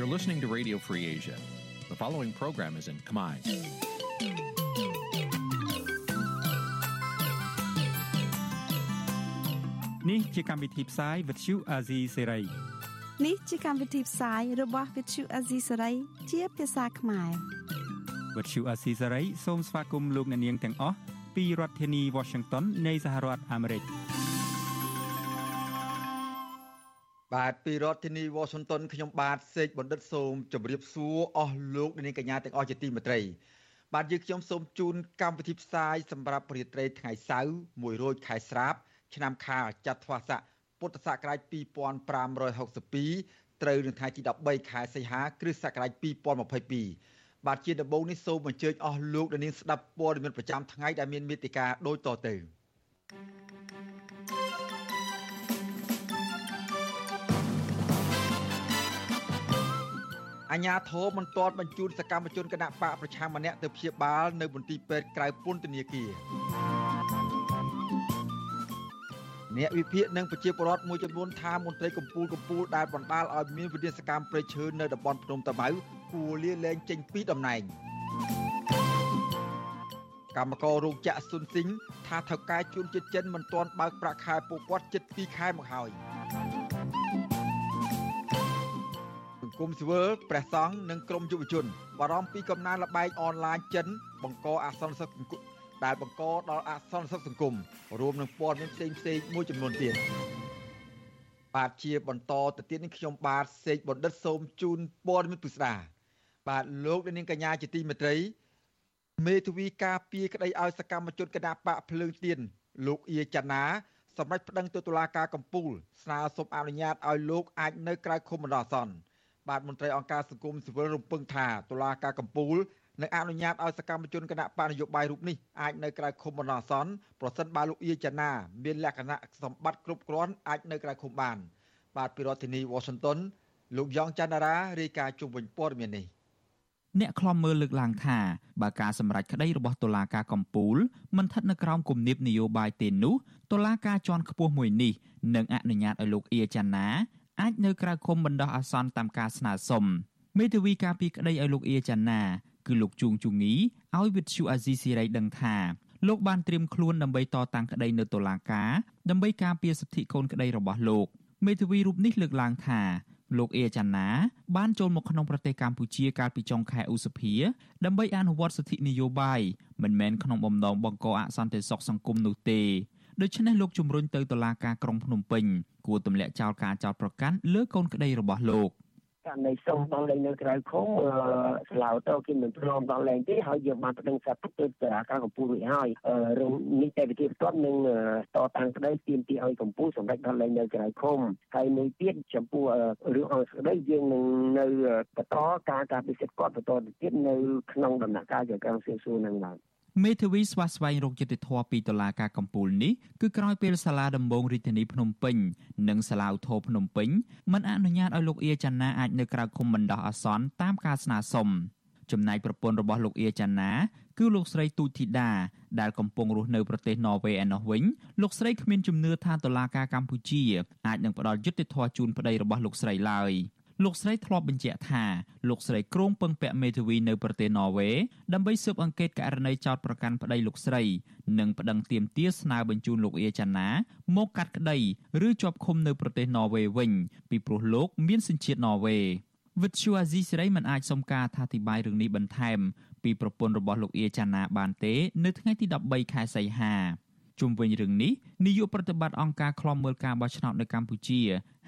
You're listening to Radio Free Asia. The following program is in Khmer. នេះជាកម្មវិធីផ្សាយ Vuthu Azizi Serai នេះជាកម្មវិធីផ្សាយរបស់ Vuthu Azizi Serai ជាភាសាខ្មែរ Vuthu Azizi Serai សូមស្វាគមន៍លោកអ្នកនាងទាំងអស់ពីរដ្ឋធានី Washington នៃសហរដ្ឋអាមេរិក។ បាទពីរដ្ឋធានីវ៉ាស៊ីនតោនខ្ញុំបាទសេកបណ្ឌិតសូមជម្រាបសួរអស់លោកនាងកញ្ញាទាំងអស់ជាទីមេត្រី បាទយើងខ្ញុំសូមជូនកម្មវិធីផ្សាយសម្រាប់រាត្រីថ្ងៃសៅរ៍1រោចខែស្រាប ឆ្នាំខាលចត្វាស័កពុទ្ធសករាជ2562ត្រូវនៅថ្ងៃទី13ខែសីហាគ្រិស្តសករាជ2022បាទជាដំបូងនេះសូមអញ្ជើញអស់លោកនាងស្ដាប់ព័ត៌មានប្រចាំថ្ងៃដែលមានមេតិការដូចតទៅ។ អាញាធរមិនទាន់បញ្ជូនសកម្មជនគណៈបកប្រឆាំងម្នាក់ទៅព្យាបាលនៅមន្ទីរពេទ្យក្រៅពន្ធនាគារអ្នកវិភាគនិងប្រជាពលរដ្ឋមួយចំនួនថាមន្ត្រីកម្ពុជាកម្ពុជាដែលបណ្ដាលឲ្យមានវិធានសកម្មប្រៃឈើនៅតំបន់ភ្នំតាម៉ៅគួរលាលែងចេញពីតំណែងកម្មកររោងចក្រស៊ុនស៊ីងថាថៅកែជួនជាតិចិនមិនទាន់បើកប្រាក់ខែពួកគាត់ជិត2ខែមកហើយ គមស៊ីវិលព្រះសង្ឃនិងក្រមយុវជនបារម្ភពីកំណើនលបែងអនឡាញចិន បង្កអសន្តិសុខដែលបង្កដល់អសន្តិសុខសង្គមរួមនឹងព័ត៌មានផ្សេងផ្សេងមួយចំនួនទៀតបាទជាបន្តទៅទៀតនេះខ្ញុំបាទសេកបណ្ឌិតសូមជូនព័ត៌មានពិស្ដាបាទលោកនាងកញ្ញាជាទីមេត្រីមេធាវីការពីក្តីឲ្យសកម្មជនគណៈបកភ្លើងទៀនលោកអៀចាណាសម្រាប់ប្តឹងទៅតុលាការកំពូលស្នើសុំអនុញ្ញាតឲ្យលោកអាចនៅក្រៅឃុំបណ្ដោះអាសន្ន បាទមន្ត្រីអង្គការសង្គមស៊ីវិលរំពឹងថាតុលាការកំពូលនឹងអនុញ្ញាតឲ្យសកម្មជនគណៈបកនយោបាយរូបនេះអាចនៅក្រៅឃុំបណ្ដោះអាសន្នប្រសិនបើលោកអៀចាណាមានលក្ខណៈសម្បត្តិគ្រប់គ្រាន់អាចនៅក្រៅឃុំបាន បាទពីរដ្ឋធានី Washington លោកយ៉ងច័ន្ទរារាយការណ៍ជុំវិញព័ត៌មាននេះអ្នកខ្លំមើលលើកឡើងថាបើការសម្រេចក្តីរបស់តុលាការកំពូលមិនស្ថិតនៅក្រោមគំនាបនយោបាយទេនោះតុលាការជាន់ខ្ពស់មួយនេះនឹងអនុញ្ញាតឲ្យលោកអៀចាណា អាចនៅក្រៅឃុំបណ្ដោះអាសន្នតាមការស្នើសុំមេធាវីការពីក្តីឲ្យលោកអៀចាណាគឺលោកជួងជូងីឲ្យវិទ្យុអាស៊ីសេរីដឹងថាលោកបានត្រៀមខ្លួនដើម្បីតតាំងក្តីនៅតុលាការដើម្បីការពារសិទ្ធិកូនក្តីរបស់លោកមេធាវីរូបនេះលើកឡើងថាលោកអេចាណាបានចូលមកក្នុងប្រទេសកម្ពុជាកាលពីចុងខែឧសភាដើម្បីអនុវត្តសិទ្ធិនយោបាយមិនមែនក្នុងបំណងបង្កអសន្តិសុខសង្គមនោះទេ ដូច្នេះលោកជំរុញទៅតុលាការក្រុងភ្នំពេញគួរទម្លាក់ចោលការចោទប្រកាន់លើកូនក្តីរបស់លោកករណីសុំដល់លេងនៅក្រៅឃុំស្លាវទៅគេមិនព្រមដល់លេងទេហើយយើងបានប្តឹងសាទុកទៅសាលាការកម្ពុជារួចហើយរឿងនេះតែវិធីបន្ទាប់នឹងតតាំងក្តីទាមទារឲ្យកម្ពុជាសម្រេចដល់លេងនៅក្រៅឃុំហើយមួយទៀតចំពោះរឿងអង្គស្តីយើងនឹងនៅបន្តការការពិសិដ្ឋគាត់បន្តទៅទៀតនៅក្នុងដំណាក់កាលជាការសៀវសួរនឹងបាទ មេធាវីស្វាស្វែងរកយុត្តិធម៌ពីតុលាការកំពូលនេះគឺក្រោយពេលសាលាដំបងរាជធានីភ្នំពេញនិងសាលាឧទ្ធរភ្នំពេញមិនអនុញ្ញាតឲ្យលោកអៀចាណាអាចនៅក្រៅឃុំបណ្ដោះអាសន្នតាមការស្នើសុំចំណែកប្រពន្ធរបស់លោកអៀចាណាគឺលោកស្រីទូចធីតាដែលកំពុងរស់នៅប្រទេសន័រវេសឯណោះវិញលោកស្រីគ្មានជំនឿថាតុលាការកម្ពុជាអាចនឹងផ្ដល់យុត្តិធម៌ជូនប្តីរបស់លោកស្រីឡើយ។ លោកស្រីធ្លាប់បញ្ជាក់ថាលោកស្រីគ្រងពឹងពាក់មេធាវីនៅប្រទេសន័រវេដើម្បីស៊ើបអង្កេតករណីចោតប្រកាន់ប្តីលោកស្រីនិងប្តឹងទាមទារស្នើបញ្ជូនលោកអៀចាណាមកកាត់ក្តីឬជាប់ឃុំនៅប្រទេសន័រវេវិញពីព្រោះលោកមានសញ្ជាតិន័រវេវិទ្យុអាស៊ីសេរីមិនអាចសុំការអធិប្បាយរឿងនេះបន្ថែមពីប្រពន្ធរបស់លោកអៀចាណាបានទេ នៅថ្ងៃទី13ខែសីហាជុំវិញរឿងនេះនាយកប្រតិបត្តិអង្គការឃ្លាំមើលការបោះឆ្នោតនៅកម្ពុជា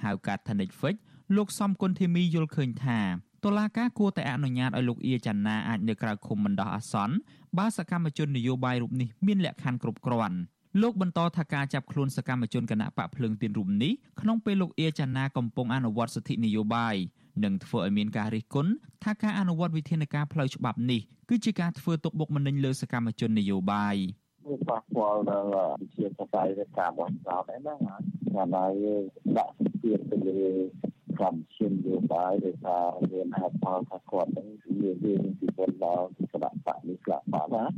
ហៅកាត់ Thanik Fitch លោកសំគុណធីមីយល់ឃើញថាតុលាការគួរតែអនុញ្ញាតឲ្យលោកអៀចាណាអាចនៅក្រៅឃុំបណ្ដោះអាសន្នបើសកម្មជននយោបាយរូបនេះមានលក្ខខណ្ឌគ្រប់គ្រាន់លោកបន្តថាការចាប់ខ្លួនសកម្មជនគណៈបកភ្លើងទៀនរូបនេះក្នុងពេលលោកអៀចាណាកំពុងអនុវត្តសិទ្ធិនយោបាយនឹងធ្វើឲ្យមានការរិះគន់ថាការអនុវត្តវិធានការផ្លូវច្បាប់នេះគឺជាការធ្វើទុកបុកម្នេញលើសកម្មជននយោបាយវាប៉ះពាល់ដល់វិជាសាស្ត្រនៃការបោះឆ្នោតហ្នឹងណាថាហើយដាក់សម្ពាធទៅលើ កម្មជនយោបាយដែលថាមានហេតុផលថាគាត់នឹងមានមានពីពលដល់គណៈបកនេះខ្លះបាត់ណាត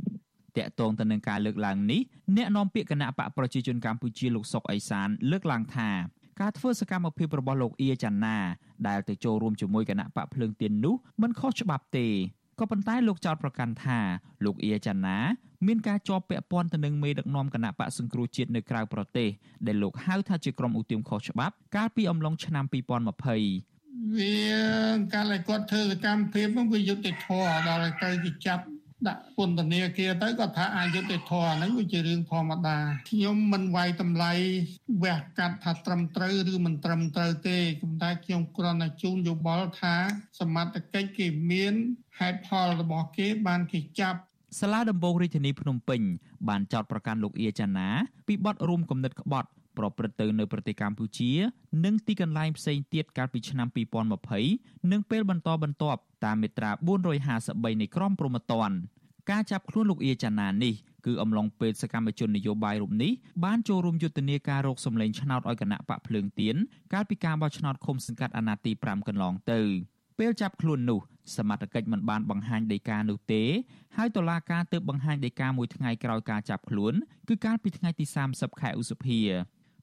កតងទៅនឹងការលើកឡើងនេះអ្នកនាំពាក្យគណៈបកប្រជាជនកម្ពុជាលោកសុកអេសាន លើកឡើងថាការធ្វើសកម្មភាពរបស់លោកអៀចាណាដែលទៅចូលរួមជាមួយគណៈបកភ្លើងទៀននោះមិនខុសច្បាប់ទេ ក៏ប៉ុន្តែលោកចោទប្រកាន់ថាលោកអៀចាណាមានការជាប់ពាក់ព័ន្ធទៅនឹងមេដឹកនាំគណៈបកសង្គ្រោះជាតិនៅក្រៅប្រទេសដែលលោកហៅថាជាក្រុមឧទាមខុសច្បាប់កាលពីអំឡុងឆ្នាំ2020វាកាលឲ្យគាត់ធ្វើសកម្មភាពនោះវាយុត្តិធម៌ដល់ទៅគេចាប់ ដាក់ពន្ធនាគារទៅគាត់ថាអយុត្តិធម៌ហ្នឹងវាជារឿងធម្មតាខ្ញុំមិនវាយតម្លៃវះកាត់ថាត្រឹមត្រូវឬមិនត្រឹមត្រូវទេប៉ុន្តែខ្ញុំគ្រាន់តែជូនយោបល់ថាសមត្ថកិច្ចគេមានហេតុផលរបស់គេបានគេចាប់សាលាដំបងរាជធានីភ្នំពេញបានចោទប្រកាន់លោកអៀចាណាពីបទរួមគំនិតក្បត់ ប្រព្រឹត្តទៅនៅប្រទេសកម្ពុជា និងទីកន្លែងផ្សេងទៀតកាលពីឆ្នាំ2020និងពេលបន្តបន្ទាប់តាមមាត្រា453នៃក្រមព្រហ្មទណ្ឌការចាប់ខ្លួនលោកអៀចាណានេះគឺអំឡុងពេលសកម្មជននយោបាយរូបនេះបានចូលរួមយុទ្ធនាការរកសម្លេងឆ្នោតឲ្យគណៈបកភ្លើងទៀនកាលពីការបោះឆ្នោតឃុំសង្កាត់អាណត្តិទី5កន្លងទៅពេលចាប់ខ្លួននោះសមត្ថកិច្ចមិនបានបង្ហាញដីកានោះទេ ហើយតុលាការទើបបង្ហាញដីកាមួយថ្ងៃក្រោយការចាប់ខ្លួន គឺកាលពីថ្ងៃទី30ខែឧសភា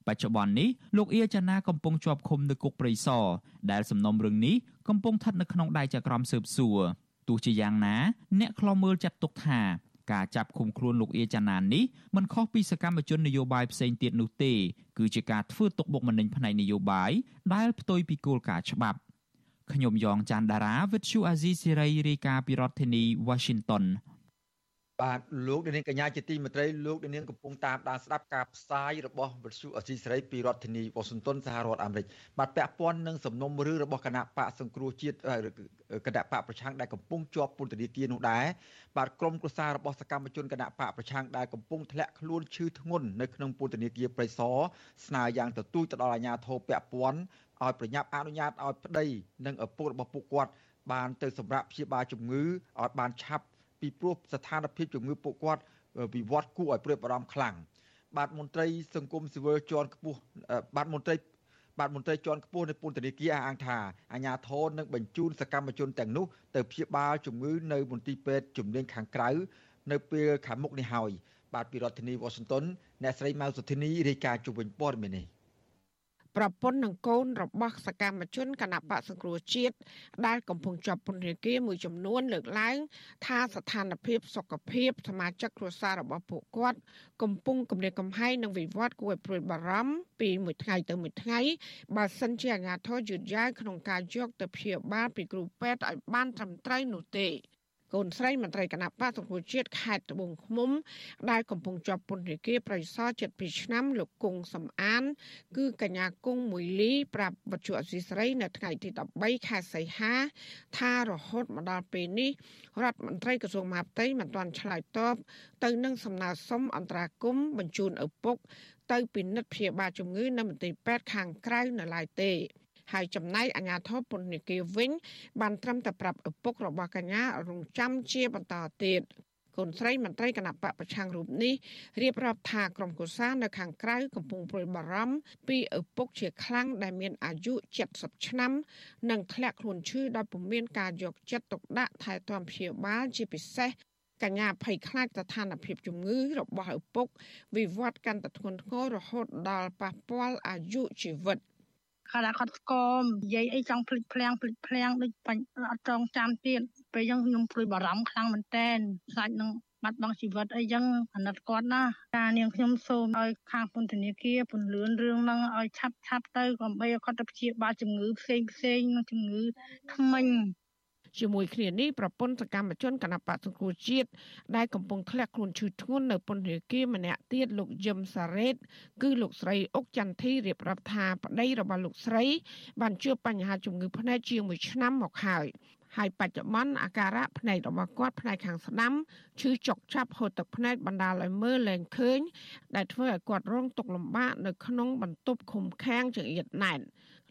បច្ចុប្បន្ននេះលោកអៀចាណាកំពុងជាប់ឃុំនៅគុកព្រៃសរដែលសំណុំរឿងនេះកំពុងស្ថិតនៅក្នុងដៃចក្រមស៊ើបសួរទោះជាយ៉ាងណាអ្នកខ្លំមើលចាត់ទុកថាការចាប់ឃុំខ្លួនលោកអៀចាណានេះមិនខុសពីសកម្មជននយោបាយផ្សេងទៀតនោះទេគឺជាការធ្វើទុកបុកម្នេញផ្នែកនយោបាយដែលផ្ទុយពីគោលការណ៍ច្បាប់ខ្ញុំយ៉ងច័ន្ទដារាវិទ្យុអាស៊ីសេរីរាយការណ៍ពីរដ្ឋធានី Washington បាទលោកនាងកញ្ញាជាទីមេត្រីលោកនាងកំពុងតាមដានស្ដាប់ការផ្សាយរបស់វិទ្យុអសីសេរីពីរដ្ឋធានីវ៉ាស៊ីនតោនសហរដ្ឋអាមេរិកបាទពាក់ព័ន្ធនឹងសំណុំរឿងរបស់គណៈបកសង្គ្រោះជាតិគណៈបកប្រឆាំងដែលកំពុងជាប់ពន្ធនាគារនោះដែរបាទក្រុមគ្រួសាររបស់សកម្មជនគណៈបកប្រឆាំងដែលកំពុងធ្លាក់ខ្លួនឈឺធ្ងន់នៅក្នុងពន្ធនាគារព្រៃសរស្នើយ៉ាងទទូចទៅដល់អាជ្ញាធរពាក់ព័ន្ធឲ្យប្រញាប់អនុញ្ញាតឲ្យប្តីនិងឪពុករបស់ពួកគាត់បានទៅសម្រាប់ព្យាបាលជំងឺឲ្យបានឆាប់ ពីព្រោះស្ថានភាពជំងឺពួកគាត់វិវត្តគួរឲ្យព្រួយបារម្ភខ្លាំងបាទមន្ត្រីសង្គមស៊ីវិលជាន់ខ្ពស់បាទមន្ត្រីបាទមន្ត្រីជាន់ខ្ពស់នៃពន្ធនាគារអះអាងថាអាជ្ញាធរនឹងបញ្ជូនសកម្មជនទាំងនោះទៅព្យាបាលជំងឺនៅមន្ទីរពេទ្យជំនាញខាងក្រៅនៅពេលខាងមុខនេះហើយបាទពីរដ្ឋធានីវ៉ាស៊ីនតោនអ្នកស្រីម៉ៅសុធីនីរាយការណ៍ជុំវិញព័ត៌មាននេះ ប្រពន្ធនិងកូនរបស់សកម្មជនគណៈបកសង្គ្រោះជាតិដែលកំពុងជាប់ពន្ធនាគារមួយចំនួនលើកឡើង ថាស្ថានភាពសុខភាពសមាជិកគ្រួសាររបស់ពួកគាត់ កំពុងគំរាមកំហែងនិងវិវត្តគួរឲ្យព្រួយបារម្ភពីមួយថ្ងៃទៅមួយថ្ងៃបើសិនជាអាជ្ញាធរយឺតយ៉ាវក្នុងការយកទៅព្យាបាលពីគ្រូពេទ្យឲ្យបានត្រឹមត្រូវនោះទេ កូនស្រីមន្ត្រីគណៈបកសង្គ្រោះជាតិខេត្តត្បូងឃ្មុំ ដែលកំពុងជាប់ពន្ធនាគារប្រៃសណជិត2ឆ្នាំលោកគង់សំអាន គឺកញ្ញាគង់មួយលី ប្រាប់វត្ថុអសីស្រី នៅថ្ងៃទី13ខែសីហា ថារហូតមកដល់ពេលនេះរដ្ឋមន្ត្រីក្រសួងមហាផ្ទៃមិនទាន់ឆ្លើយតបទៅនឹងសំណើសុំអន្តរាគមបញ្ជូនឪពុក ទៅពិនិត្យព្យាបាលជំងឺនៅមន្ទីរពេទ្យខាងក្រៅនៅឡើយទេ ហើយចំណែកអាជ្ញាធរពន្ធនាគារវិញ បានត្រឹមតែប្រាប់ឪពុករបស់កញ្ញារងចាំជាបន្តទៀតកូនស្រីមន្ត្រីគណៈបកប្រឆាំងរូបនេះរៀបរាប់ថាក្រុមគូសានៅខាងក្រៅកំពុងព្រួយបារម្ភពីឪពុកជាខ្លាំងដែលមានអាយុ70ឆ្នាំ និងធ្លាក់ខ្លួនឈឺដោយពុំមានការយកចិត្តទុកដាក់ថែទាំព្យាបាលជាពិសេសកញ្ញាភ័យខ្លាចស្ថានភាពជំងឺរបស់ឪពុក វិវត្តកាន់តែធ្ងន់ធ្ងររហូតដល់ប៉ះពាល់អាយុជីវិត គាត់ថាគាត់ស្គមនិយាយអីចង់ភ្លេចភ្លាំងភ្លេចភ្លាំងដូចបាញ់អត់ចងចាំទៀតពេលអញ្ចឹងខ្ញុំព្រួយបារម្ភខ្លាំងមែនតែនខ្លាចនឹងបាត់បង់ជីវិតអីចឹងអាណិតគាត់ណាការនាងខ្ញុំសូមឲ្យខាងពន្ធនាគារពន្លឿនរឿងហ្នឹងឲ្យឆាប់ឆាប់ទៅដើម្បីឲ្យគាត់ទៅព្យាបាលជំងឺផ្សេងផ្សេងនិងជំងឺថ្មិញ ជាមួយគ្នានេះប្រពន្ធសកម្មជនគណបកសង្គ្រោះជាតិដែលកំពុងធ្លាក់ខ្លួនឈឺធ្ងន់នៅពន្ធនាគារម្នាក់ទៀតលោកយឹមសារ៉េត គឺលោកស្រីអុកចន្ទធីរៀបរាប់ថាប្តីរបស់លោកស្រី បានជួបបញ្ហាជំងឺភ្នែកជាង1ឆ្នាំមកហើយហើយបច្ចុប្បន្នអាការៈភ្នែករបស់គាត់ផ្នែកខាងស្ដាំឈឺចុកចាប់ហូរទឹកភ្នែកបណ្ដាលឲ្យមើលលែងឃើញដែលធ្វើឲ្យគាត់រងទុក្ខលំបាកនៅក្នុងបន្ទប់ឃុំឃាំងចង្អៀតណែន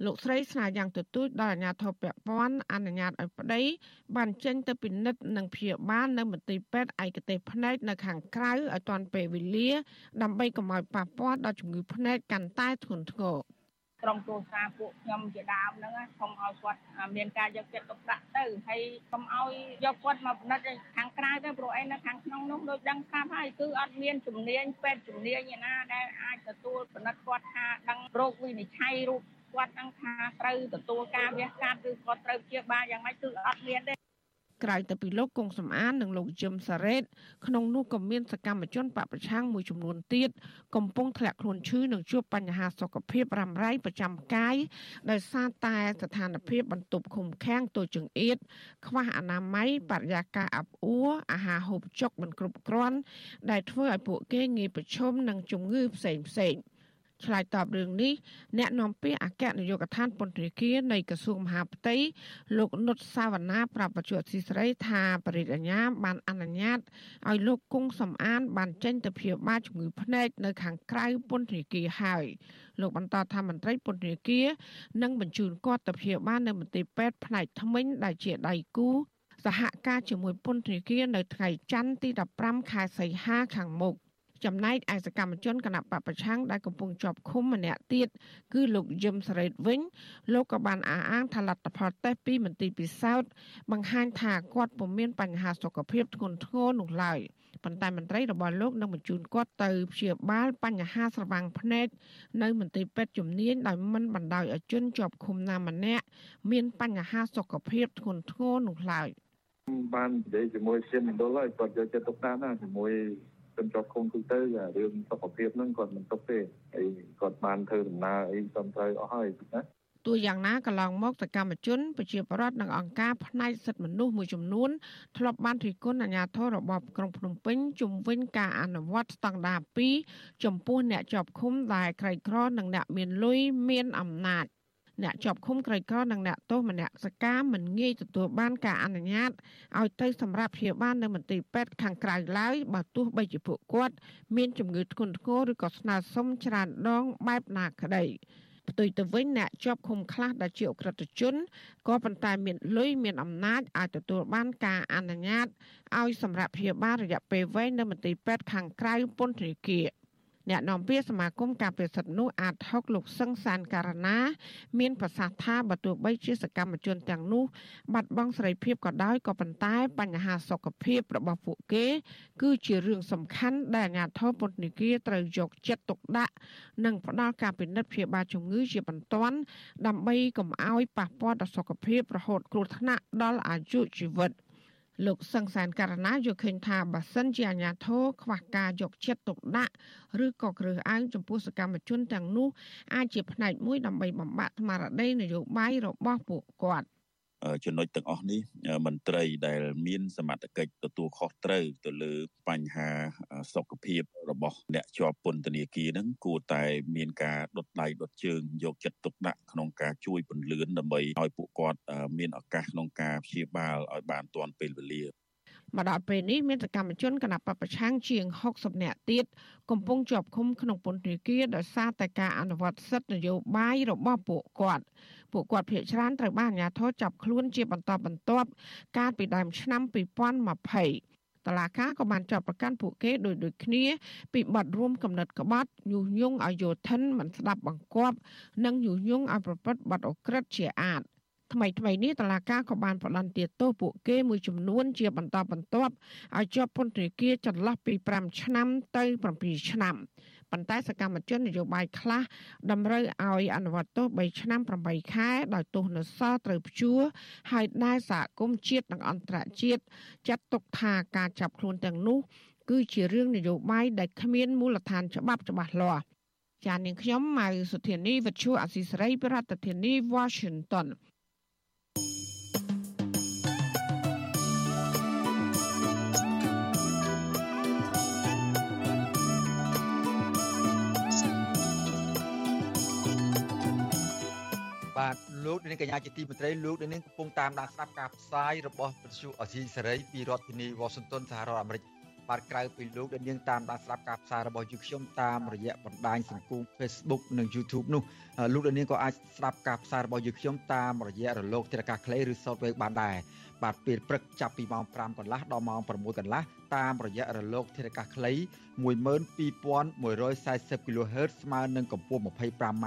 លោកស្រីស្នើយ៉ាងទទូចដល់អាជ្ញាធរពាក់ព័ន្ធអនុញ្ញាតឲ្យប្តីបានចេញទៅពិនិត្យនិងព្យាបាលនៅមន្ទីរពេទ្យឯកទេសភ្នែកនៅខាងក្រៅឲ្យទាន់ពេលវេលា ដើម្បីកុំឲ្យប៉ះពាល់ដល់ជំងឺភ្នែកកាន់តែធ្ងន់ធ្ងរក្រុមគ្រួសារពួកខ្ញុំជាដើមហ្នឹងសូមឲ្យគាត់មានការយកចិត្តទុកដាក់ទៅហើយសូមឲ្យយកគាត់មកពិនិត្យខាងក្រៅទៅព្រោះអីនៅខាងក្នុងនោះដូចដឹងស្រាប់ហើយគឺអត់មានជំនាញពេទ្យជំនាញឯណាដែលអាចទទួលពិនិត្យគាត់ថាដឹងរោគវិនិច្ឆ័យរូប គាត់នឹងថាត្រូវទទួលការវះកាត់ឬគាត់ត្រូវព្យាបាលយ៉ាងម៉េចគឺអត់មានទេក្រៅទៅពីលោកកុងសំអាននិងលោកយឹមសារ៉េតក្នុងនោះក៏មានសកម្មជនបពប្រឆាំងមួយចំនួនទៀតកំពុងធ្លាក់ខ្លួនឈឺនិងជួបបញ្ហាសុខភាពរ៉ាំរ៉ៃប្រចាំកាយដោយសារតែស្ថានភាពបន្ទប់ឃុំឃាំងទូចង្អៀតខ្វះអនាម័យបរិយាកាសអាប់អួរអាហារហូបចុកមិនគ្រប់គ្រាន់ដែលធ្វើឲ្យពួកគេងាយប្រឈមនឹងជំងឺផ្សេងផ្សេងៗ ឆ្លើយតបរឿងនេះអ្នកនាំពាក្យអគ្គនាយកដ្ឋានពន្ធនាគារនៃក្រសួងមហាផ្ទៃលោកនុតសាវណ្ណាប្រាប់បច្ចុប្បន្នស៊ីស្រីថាបរិយាញ្ញាបានអនុញ្ញាតឲ្យលោកគង់សំអាន បានចេញទៅព្យាបាលជំងឺភ្នែកនៅខាងក្រៅពន្ធនាគារហើយលោកបន្តថាមន្ត្រីពន្ធនាគារនឹងបញ្ជូនគាត់ទៅព្យាបាលនៅមន្ទីរពេទ្យផ្នែកធ្មេញដែលជាដៃគូសហការជាមួយពន្ធនាគារនៅថ្ងៃច័ន្ទទី15ខែសីហាខាងមុខ ចំណែកឯសកម្មជនគណៈបពប្រឆាំងដែលកំពុងជាប់ឃុំម្នាក់ទៀតគឺលោកយឹមសរ៉េតវិញលោកក៏បានអះអាងថាលទ្ធផលតេស្តពីមន្ទីរពិសោធន៍បង្ហាញថាគាត់ពុំមានបញ្ហាសុខភាពធ្ងន់ធ្ងរនោះឡើយប៉ុន្តែមន្ត្រីរបស់លោកនឹងបញ្ជូនគាត់ទៅព្យាបាលបញ្ហាស្រវាំងភ្នែកនៅមន្ទីរពេទ្យជំនាញដោយមិនបណ្ដោយឲ្យជនជាប់ឃុំណាម្នាក់មានបញ្ហាសុខភាពធ្ងន់ធ្ងរនោះឡើយបាននិយាយជាមួយសៀនមណ្ឌលហើយគាត់យកចិត្តទុកដាក់ណាជាមួយ ជនជាប់ឃុំទូទៅរឿងសុខភាពហ្នឹងគាត់មិនទុកទេហើយគាត់បានធ្វើដំណើរអីត្រឹមត្រូវអស់ហើយណាទោះយ៉ាងណាកន្លងមកសកម្មជនប្រជាពលរដ្ឋនិងអង្គការផ្នែកសិទ្ធិមនុស្សមួយចំនួនធ្លាប់បានរិះគន់អាជ្ញាធររបបក្រុងភ្នំពេញជំវិញការអនុវត្តស្តង់ដារ2ចំពោះអ្នកជាប់ឃុំដែលក្រីក្រនិងអ្នកមានលុយមានអំណាច អ្នកជាប់ឃុំក្រីក្រនិងអ្នកទោសម្នាក់សកម្មមិនងាយទទួលបានការអនុញ្ញាតឲ្យទៅសម្រាប់ព្យាបាលនៅមន្ទីរពេទ្យខាងក្រៅឡើយបើទោះបីជាពួកគាត់មានជំងឺធ្ងន់ធ្ងរឬក៏ស្នើសុំច្រើនដងបែបណាក្តីផ្ទុយទៅវិញអ្នកជាប់ឃុំខ្លះដែលជាអក្រិតជនក៏ប៉ុន្តែមានលុយមានអំណាចអាចទទួលបានការអនុញ្ញាតឲ្យសម្រាប់ព្យាបាលរយៈពេលវែងនៅមន្ទីរពេទ្យខាងក្រៅពន្ធនាគារ អ្នកនាំពាក្យសមាគមការពារសិទ្ធិមនុស្សអាត6លោកសឹងសានការណា មានប្រសាសន៍ថាបើទោះបីជាសកម្មជនទាំងនោះបាត់បង់សេរីភាពក៏ដោយក៏ប៉ុន្តែបញ្ហាសុខភាពរបស់ពួកគេ គឺជារឿងសំខាន់ដែលអាជ្ញាធរពន្ធនាគារត្រូវយកចិត្តទុកដាក់និងផ្ដល់ការពិនិត្យព្យាបាលជំងឺជាបន្ទាន់ដើម្បីកុំឲ្យប៉ះពាល់ដល់សុខភាពរហូតគ្រោះថ្នាក់ដល់អាយុជីវិត។ លោកសង្សានករណាយល់ឃើញថាបើសិនជាអាញាធរខ្វះការយកចិត្តទុកដាក់ឬក៏គ្រឹះអើងចំពោះសកម្មជនទាំងនោះអាចជាផ្នែកមួយដើម្បីបំបាក់ស្មារតីនយោបាយរបស់ពួកគាត់។ ចំណុចទាំងអស់នេះមន្ត្រីដែលមានសមត្ថកិច្ចទទួលខុសត្រូវទៅលើបញ្ហាសុខភាពរបស់អ្នកជាប់ពន្ធនាគារហ្នឹងគួរតែមានការដុតដៃដុតជើងយកចិត្តទុកដាក់ក្នុងការជួយពន្លឿនដើម្បីឲ្យពួកគាត់មានឱកាសក្នុងការព្យាបាលឲ្យបានទាន់ពេលវេលា មកដល់ពេលនេះមានសកម្មជនគណបកប្រឆាំងជាង60នាក់ទៀតកំពុងជាប់ឃុំក្នុងពន្ធនាគារដោយសារតែការអនុវត្តសិទ្ធិនយោបាយរបស់ពួកគាត់ពួកគាត់ភ័យច្រើនត្រូវបានអាជ្ញាធរចាប់ខ្លួនជាបន្តបន្ទាប់កាលពីដើមឆ្នាំ2020តឡាកាក៏បានចាប់ប្រកាន់ពួកគេដោយដូចគ្នា ពីបទរួមកំណត់ក្បត់ញុះញង់ឲ្យយោធិនមិនស្ដាប់បង្គាប់ និងញុះញង់ឲ្យប្រព្រឹត្តបទអក្រិតជាអាត ថ្មីថ្មីនេះតឡាកាក៏បានផ្តន្ទាទោសពួកគេមួយចំនួនជាបន្តបន្ទាប់ឲ្យជាប់ពន្ធនាគារចន្លោះពី5ឆ្នាំទៅ7ឆ្នាំប៉ុន្តែសកម្មជននយោបាយខ្លះតម្រូវឲ្យអនុវត្តទោស3ឆ្នាំ8ខែដោយទោសនៅសល់ត្រូវព្យួរហើយដែលសហគមន៍ជាតិនិងអន្តរជាតិចាត់ទុកថាការចាប់ខ្លួនទាំងនោះ គឺជារឿងនយោបាយដែលគ្មានមូលដ្ឋានច្បាប់ច្បាស់លាស់ចាននាងខ្ញុំម៉ៅសុធានីវិទ្យុអសីសេរីប្រធានាធិបតី Washington បាទលោកនាងកញ្ញាជាទីមេត្រីលោកនាងកំពុងតាមដានស្ដាប់ការផ្សាយរបស់វិទ្យុអសីសេរីពីរដ្ឋធានី Washington សហរដ្ឋអាមេរិកបាទក្រៅពីលោកនាងតាមដានស្ដាប់ការផ្សាយរបស់យើងខ្ញុំតាមរយៈបណ្ដាញសង្គម Facebook និង YouTube នោះលោកនាងក៏អាចស្ដាប់ការផ្សាយរបស់យើងខ្ញុំតាមរយៈរលកធារកាសខ្លីឬ Shortwave បានដែរបាទពេលព្រឹកចាប់ពីម៉ោង5កន្លះដល់ម៉ោង6កន្លះតាមរយៈរលកធារកាសខ្លី12140 kHz ស្មើនឹងកម្ពស់ 25m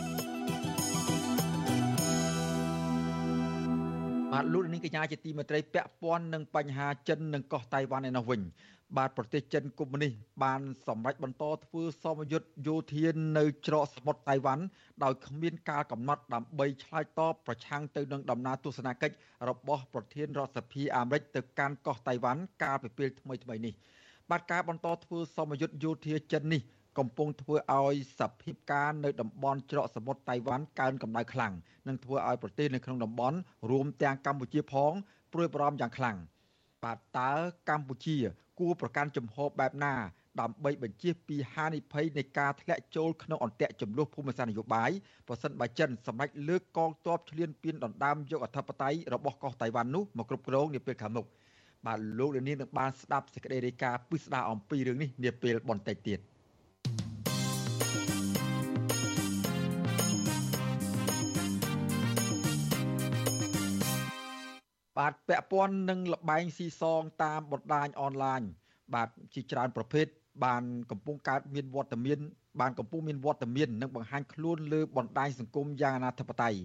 បាទលោកនាងកញ្ញាជាទីមេត្រីពាក់ព័ន្ធនឹងបញ្ហាចិននិងកោះតៃវ៉ាន់ឯនោះវិញបាទប្រទេសចិនកុម្មុយនីសបានសម្រេចបន្តធ្វើសមយុទ្ធយោធានៅច្រកសមុទ្រតៃវ៉ាន់ដោយគ្មានការកំណត់ដើម្បីឆ្លើយតបប្រឆាំងទៅនឹងដំណើរទស្សនកិច្ចរបស់ប្រធានរដ្ឋសភាអាមេរិកទៅកាន់កោះតៃវ៉ាន់កាលពីពេលថ្មីៗនេះបាទការបន្តធ្វើសមយុទ្ធយោធាចិននេះ កំពុងធ្វើឲ្យសភាពការនៅតំបន់ច្រកសមុទ្រតៃវ៉ាន់កើនកម្ដៅខ្លាំងនិងធ្វើឲ្យប្រទេសនៅក្នុងតំបន់រួមទាំងកម្ពុជាផងព្រួយបារម្ភយ៉ាងខ្លាំងបាទតើកម្ពុជា គួរប្រកាន់ជំហរបែបណាដើម្បីបញ្ជៀសពីហានិភ័យនៃការធ្លាក់ចូលក្នុងអន្ទាក់ចំនួនភូមិសាស្ត្រនយោបាយប្រសិនបើចិនសម្រេចលើកកងទ័ពឈ្លានពានដណ្ដើមយកអធិបតេយ្យរបស់កោះតៃវ៉ាន់នោះមកគ្រប់គ្រងនាពេលខាងមុខបាទលោកលាននឹងបានស្ដាប់សេចក្តីរាយការណ៍ពិស្ដារអំពីរឿងនេះនាពេលបន្តិចទៀត បាទពាក់ព័ន្ធនឹងលបែងស៊ីសងតាមបណ្ដាញអនឡាញបាទជាច្រើនប្រភេទបានកំពុងកើតមានវត្តមានបានកំពុងមានវត្តមាននិងបង្ហាញខ្លួនលើបណ្ដាញសង្គមយ៉ាងអនាធិបតេយ្យ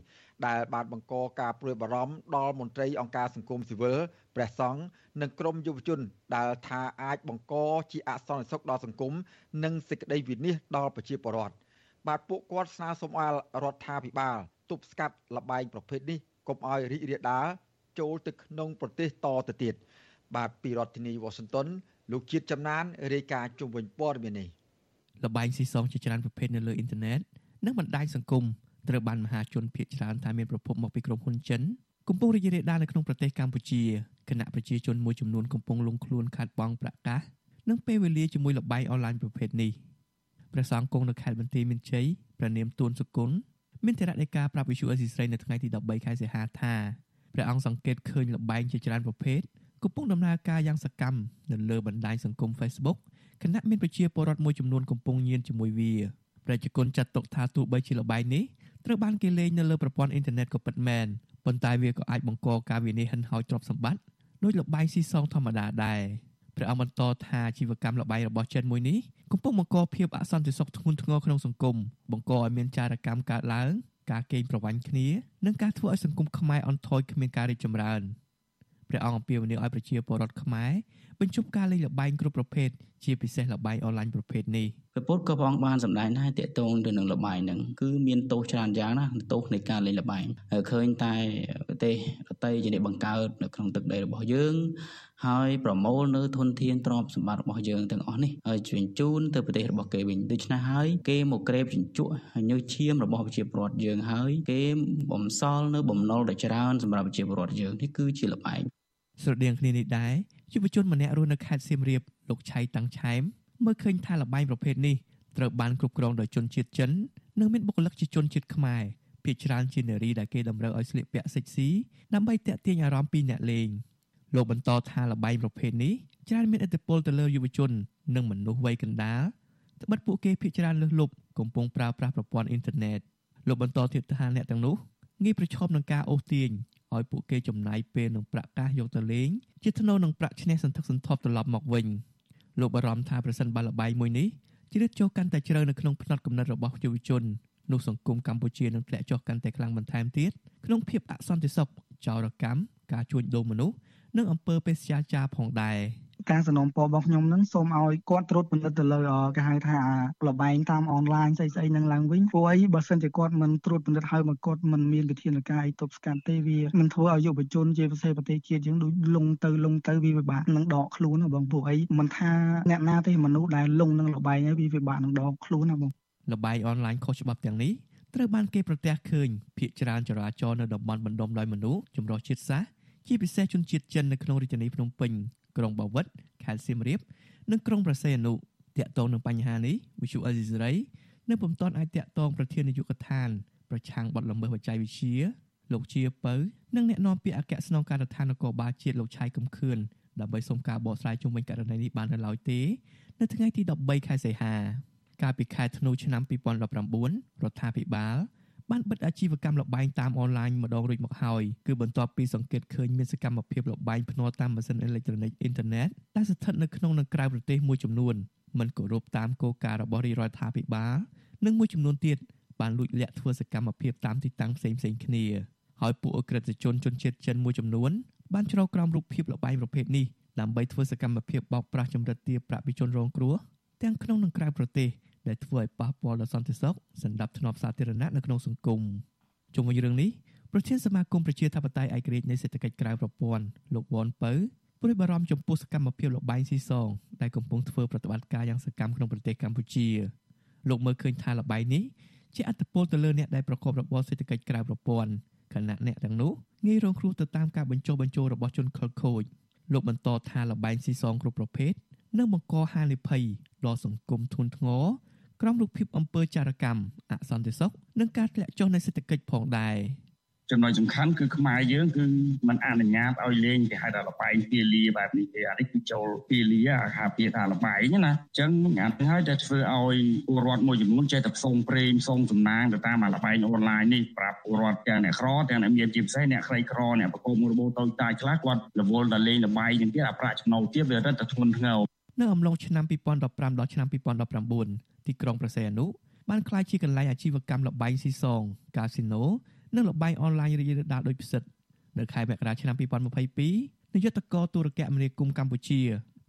ដែលបានបង្កការព្រួយបារម្ភដល់មន្ត្រីអង្គការសង្គមស៊ីវិលព្រះសង្ឃនិងក្រមយុវជន ដែលថាអាចបង្កជាអសន្តិសុខដល់សង្គមនិងសេចក្តីវិនិច្ឆ័យដល់ប្រជាពលរដ្ឋបាទពួកគាត់ស្នើសុំឲ្យរដ្ឋាភិបាលទប់ស្កាត់លបែងប្រភេទនេះកុំឲ្យរីករាលដាល ចូលទៅក្នុងប្រទេសតទៅទៀតបាទពីរដ្ឋធានីវ៉ាស៊ីនតោនលោកជាតិចំណានរាយការណ៍ជុំវិញព័ត៌មាននេះលបែងស៊ីសងជាច្រើនប្រភេទនៅលើអ៊ីនធឺណិតនិងបណ្ដាញសង្គមត្រូវបានមហាជនភៀសច្រើនថាមានប្រភពមកពីក្រុមហ៊ុនចិនកំពុងរីករាលដាលនៅក្នុងប្រទេសកម្ពុជាគណៈប្រជាជនមួយចំនួនកំពុងលងខ្លួនខាត់បងប្រកាសនិងពេលវេលាជាមួយលបែងអនឡាញប្រភេទនេះព្រះសង្ឃគង់នៅខេត្តបន្ទាយមានជ័យព្រះនាមទួនសុគន្ធមានតរដីកាប្រាប់វិសុអេស៊ីស្រីនៅថ្ងៃទី13ខែសីហាថា ព្រះអង្គសង្កេតឃើញលបែងជាច្រើនប្រភេទកំពុងដំណើរការយ៉ាងសកម្មនៅលើបណ្ដាញសង្គម Facebook ខណៈមានប្រជាពលរដ្ឋមួយចំនួនកំពុងញៀនជាមួយវាប្រជាជនចាត់ទុកថាទោះបីជាលបែងនេះត្រូវបានគេលេងនៅលើប្រព័ន្ធអ៊ីនធឺណិតក៏ពិតមែនប៉ុន្តែវាក៏អាចបង្កការវិនិច្ឆ័យហិនហោចទ្រព្យសម្បត្តិដោយលបែងស៊ីសងធម្មតាដែរព្រះអង្គបន្តថាជីវកម្មលបែងរបស់ចិនមួយនេះកំពុងបង្កភាពអសន្តិសុខធ្ងន់ធ្ងរក្នុងសង្គមបង្កឲ្យមានចារកម្មកើតឡើង ការកេងប្រវ័ញ្ចគ្នានិងការធ្វើឲ្យសង្គមខ្មែរអន់ថយគ្មានការរីកចម្រើនព្រះអង្គអំពាវនាវឲ្យប្រជាពលរដ្ឋខ្មែរបញ្ឈប់ការលេងល្បែងគ្រប់ប្រភេទជាពិសេសល្បែងអនឡាញប្រភេទនេះព្រះពុទ្ធក៏ព្រះអង្គបានសម្ដែងដែរតកតងទៅនឹងល្បែងហ្នឹងគឺមានទោសច្រើនយ៉ាងណាទោសនៃការលេងល្បែងឃើញតែប្រទេសរតីជាអ្នកបង្កើតនៅក្នុងទឹកដីរបស់យើងហើយប្រមូលនៅធនធានទ្រព្យសម្បត្តិរបស់យើងទាំងអស់នេះហើយជញ្ជូនទៅប្រទេសរបស់គេវិញដូច្នេះហើយគេមកក្រេបជញ្ជក់ញើសឈាមរបស់ប្រជាពលរដ្ឋយើងហើយគេបំសល់នៅបំណុលដ៏ច្រើនសម្រាប់ប្រជាពលរដ្ឋយើងនេះគឺជាល្បែងស្រដៀងគ្នានេះដែរ យុវជនម្នាក់រស់នៅខេត្តសៀមរាបលោកឆៃតាំងឆែមមើលឃើញថាល្បែងប្រភេទនេះត្រូវបានគ្រប់គ្រងដោយជនជាតិចិននិងមានបុគ្គលិកជាជនជាតិខ្មែរភាគច្រើនជានារីដែលគេតម្រូវឲ្យស្លៀកពាក់សិចស៊ីដើម្បីទាក់ទាញអារម្មណ៍ពីអ្នកលេងលោកបន្តថាល្បែងប្រភេទនេះច្រើនមានឥទ្ធិពលទៅលើយុវជន និងមនុស្សវ័យកណ្ដាលត្បិតពួកគេភាគច្រើនលើសលប់កំពុងប្រើប្រាស់ប្រព័ន្ធអ៊ីនធឺណិតលោកបន្តទៀតថាអ្នកទាំងនោះងាយប្រឈមនឹងការអូសទាញ ឲ្យពួកគេចំណាយពេលនិងប្រាក់កាសយកទៅលេងជាថ្នូរនឹងប្រាក់ឈ្នះសន្ធឹកសន្ធាប់ត្រឡប់មកវិញលោកបារម្ភថាប្រសិនបើលបាយមួយនេះជ្រៀតចូលកាន់តែជ្រៅនៅក្នុងផ្នត់គំនិតរបស់យុវជននោះសង្គមកម្ពុជានឹងធ្លាក់ចុះកាន់តែខ្លាំងបន្ថែមទៀតក្នុងភាពអសន្តិសុខចោរកម្មការជួញដូរមនុស្សនិងអំពើបេសកចារផងដែរ។ ការสนំពររបស់ខ្ញុំនឹងសូមឲ្យគាត់ត្រួតពិនិត្យទៅលើគេហៅថាលបែងតាមអនឡាញស្អីស្អីនឹងឡើងវិញព្រោះអីបើសិនជាគាត់មិនត្រួតពិនិត្យហើយមកគាត់មិនមានវិធានការអីទប់ស្កាត់ទេវានឹងធ្វើឲ្យយុវជនជាពិសេសប្រទេសជាតិយើងដូចលងទៅលងទៅវាពិបាកនឹងដកខ្លួនបងព្រោះអីមិនថាអ្នកណាទេមនុស្សដែលលងនឹងលបែងហើយវាពិបាកនឹងដកខ្លួនណាបងលបែងអនឡាញខុសច្បាប់ទាំងនេះត្រូវបានគេប្រទះឃើញភ ieck ច្រើនចរាចរណ៍នៅតំបន់បណ្ដុំដោយមនុស្សចម្រុះជាតិសាសន៍ជាពិសេសជនជាតិចិននៅក្នុងរាជធានីភ្នំពេញ ក្រុងបាវិតខេត្តសៀមរាបនិងក្រុងប្រសេអនុតាក់ទងនឹងបញ្ហានេះវិសុអេស៊ីសេរីនៅពុំទាន់អាចតាក់ទងប្រធាននាយកដ្ឋានប្រឆាំងបទល្មើសបច្ចេកវិទ្យាលោកជាពៅនិងអ្នកនាំពាក្យអគ្គស្នងការដ្ឋាននគរបាលជាតិលោកឆៃកំខឿនដើម្បីសុំការបកស្រាយជុំវិញករណីនេះបាននៅឡើយទេ នៅថ្ងៃទី13ខែសីហាកាលពីខែធ្នូឆ្នាំ2019រដ្ឋាភិបាល បានបិទអាជីវកម្មលបែងតាមអនឡាញម្ដងរួចមកហើយគឺបន្ទាប់ពីសង្កេតឃើញមានសកម្មភាពលបែងភ្នាល់តាមម៉ាស៊ីនអេឡិចត្រូនិកអ៊ីនធឺណិតដែលស្ថិតនៅក្នុងនិងក្រៅប្រទេសមួយចំនួនមិនគោរពតាមគោលការណ៍របស់រាជរដ្ឋាភិបាលនិងមួយចំនួនទៀតបានលួចលាក់ធ្វើសកម្មភាពតាមទីតាំងផ្សេងៗគ្នាហើយពួកអក្រិតជនជនជាតិចិនមួយចំនួនបានច្រកក្រោមរូបភាពលបែងប្រភេទនេះដើម្បីធ្វើសកម្មភាពបោកប្រាស់ចម្រិតទារប្រាក់ពីជនរងគ្រោះទាំងក្នុងនិងក្រៅប្រទេស ដែលធ្វើឲ្យប៉ះពាល់ដល់សន្តិសុខសន្តិភាពសាធារណៈនៅក្នុងសង្គមជុំវិញរឿងនេះប្រធានសមាគមប្រជាធិបតេយ្យឯករាជ្យនៃសេដ្ឋកិច្ចក្រៅប្រព័ន្ធលោកវ៉ាន់ពៅព្រួយបារម្ភចំពោះសកម្មភាពលបែងស៊ីសងដែលកំពុងធ្វើប្រតិបត្តិការយ៉ាងសកម្មក្នុងប្រទេសកម្ពុជាលោកមើលឃើញថាលបែងនេះជាអត្តពលទៅលើអ្នកដែលប្រកបរបរសេដ្ឋកិច្ចក្រៅប្រព័ន្ធខណៈអ្នកទាំងនោះងាយរងគ្រោះទៅតាមការបញ្ចុះបញ្ចូលរបស់ជនខិលខូចលោកបន្តថាលបែងស៊ីសងគ្រប់ប្រភេទនឹងបង្កហានិភ័យដល់សង្គមធ្ងន់ធ្ងរ ក្រោមរូបភាពអំពើចារកម្មអសន្តិសុខនិងការធ្លាក់ចុះនៃសេដ្ឋកិច្ចផងដែរចំណុចសំខាន់គឺខ្មែរយើងគឺมันអនុញ្ញាតឲ្យលេងគេហៅថាលបែងពាលាបែបនេះទេអានេះគឺចូលពាលាអាហាពាថាលបែងណាអញ្ចឹងអានេះហើយដែលធ្វើឲ្យពលរដ្ឋមួយចំនួនចេះតែផ្សងព្រេងផ្សងសំណាងទៅតាមអាលបែងអនឡាញនេះប្រាប់ពលរដ្ឋទាំងអ្នកក្រទាំងអ្នកមានជាពិសេសអ្នកក្រីក្រអ្នកប្រកបមុខរបរតូចតាចខ្លះគាត់រវល់តែលេងលបែងនេះទៀតអាប្រាក់ចំណូលទៀតវារឹតតែធ្ងន់ធ្ងរនៅអំឡុងឆ្នាំ2015ដល់ឆ្នាំ2019 ទីក្រុងប្រសេអនុបានក្លាយជាកន្លែងអាជីវកម្មលបែងស៊ីសង កាស៊ីណូនិងលបែងអនឡាញរីករាលដាលដោយផ្សិតនៅខែមករាឆ្នាំ2022នាយកតកទូរគមនាគមន៍កម្ពុជា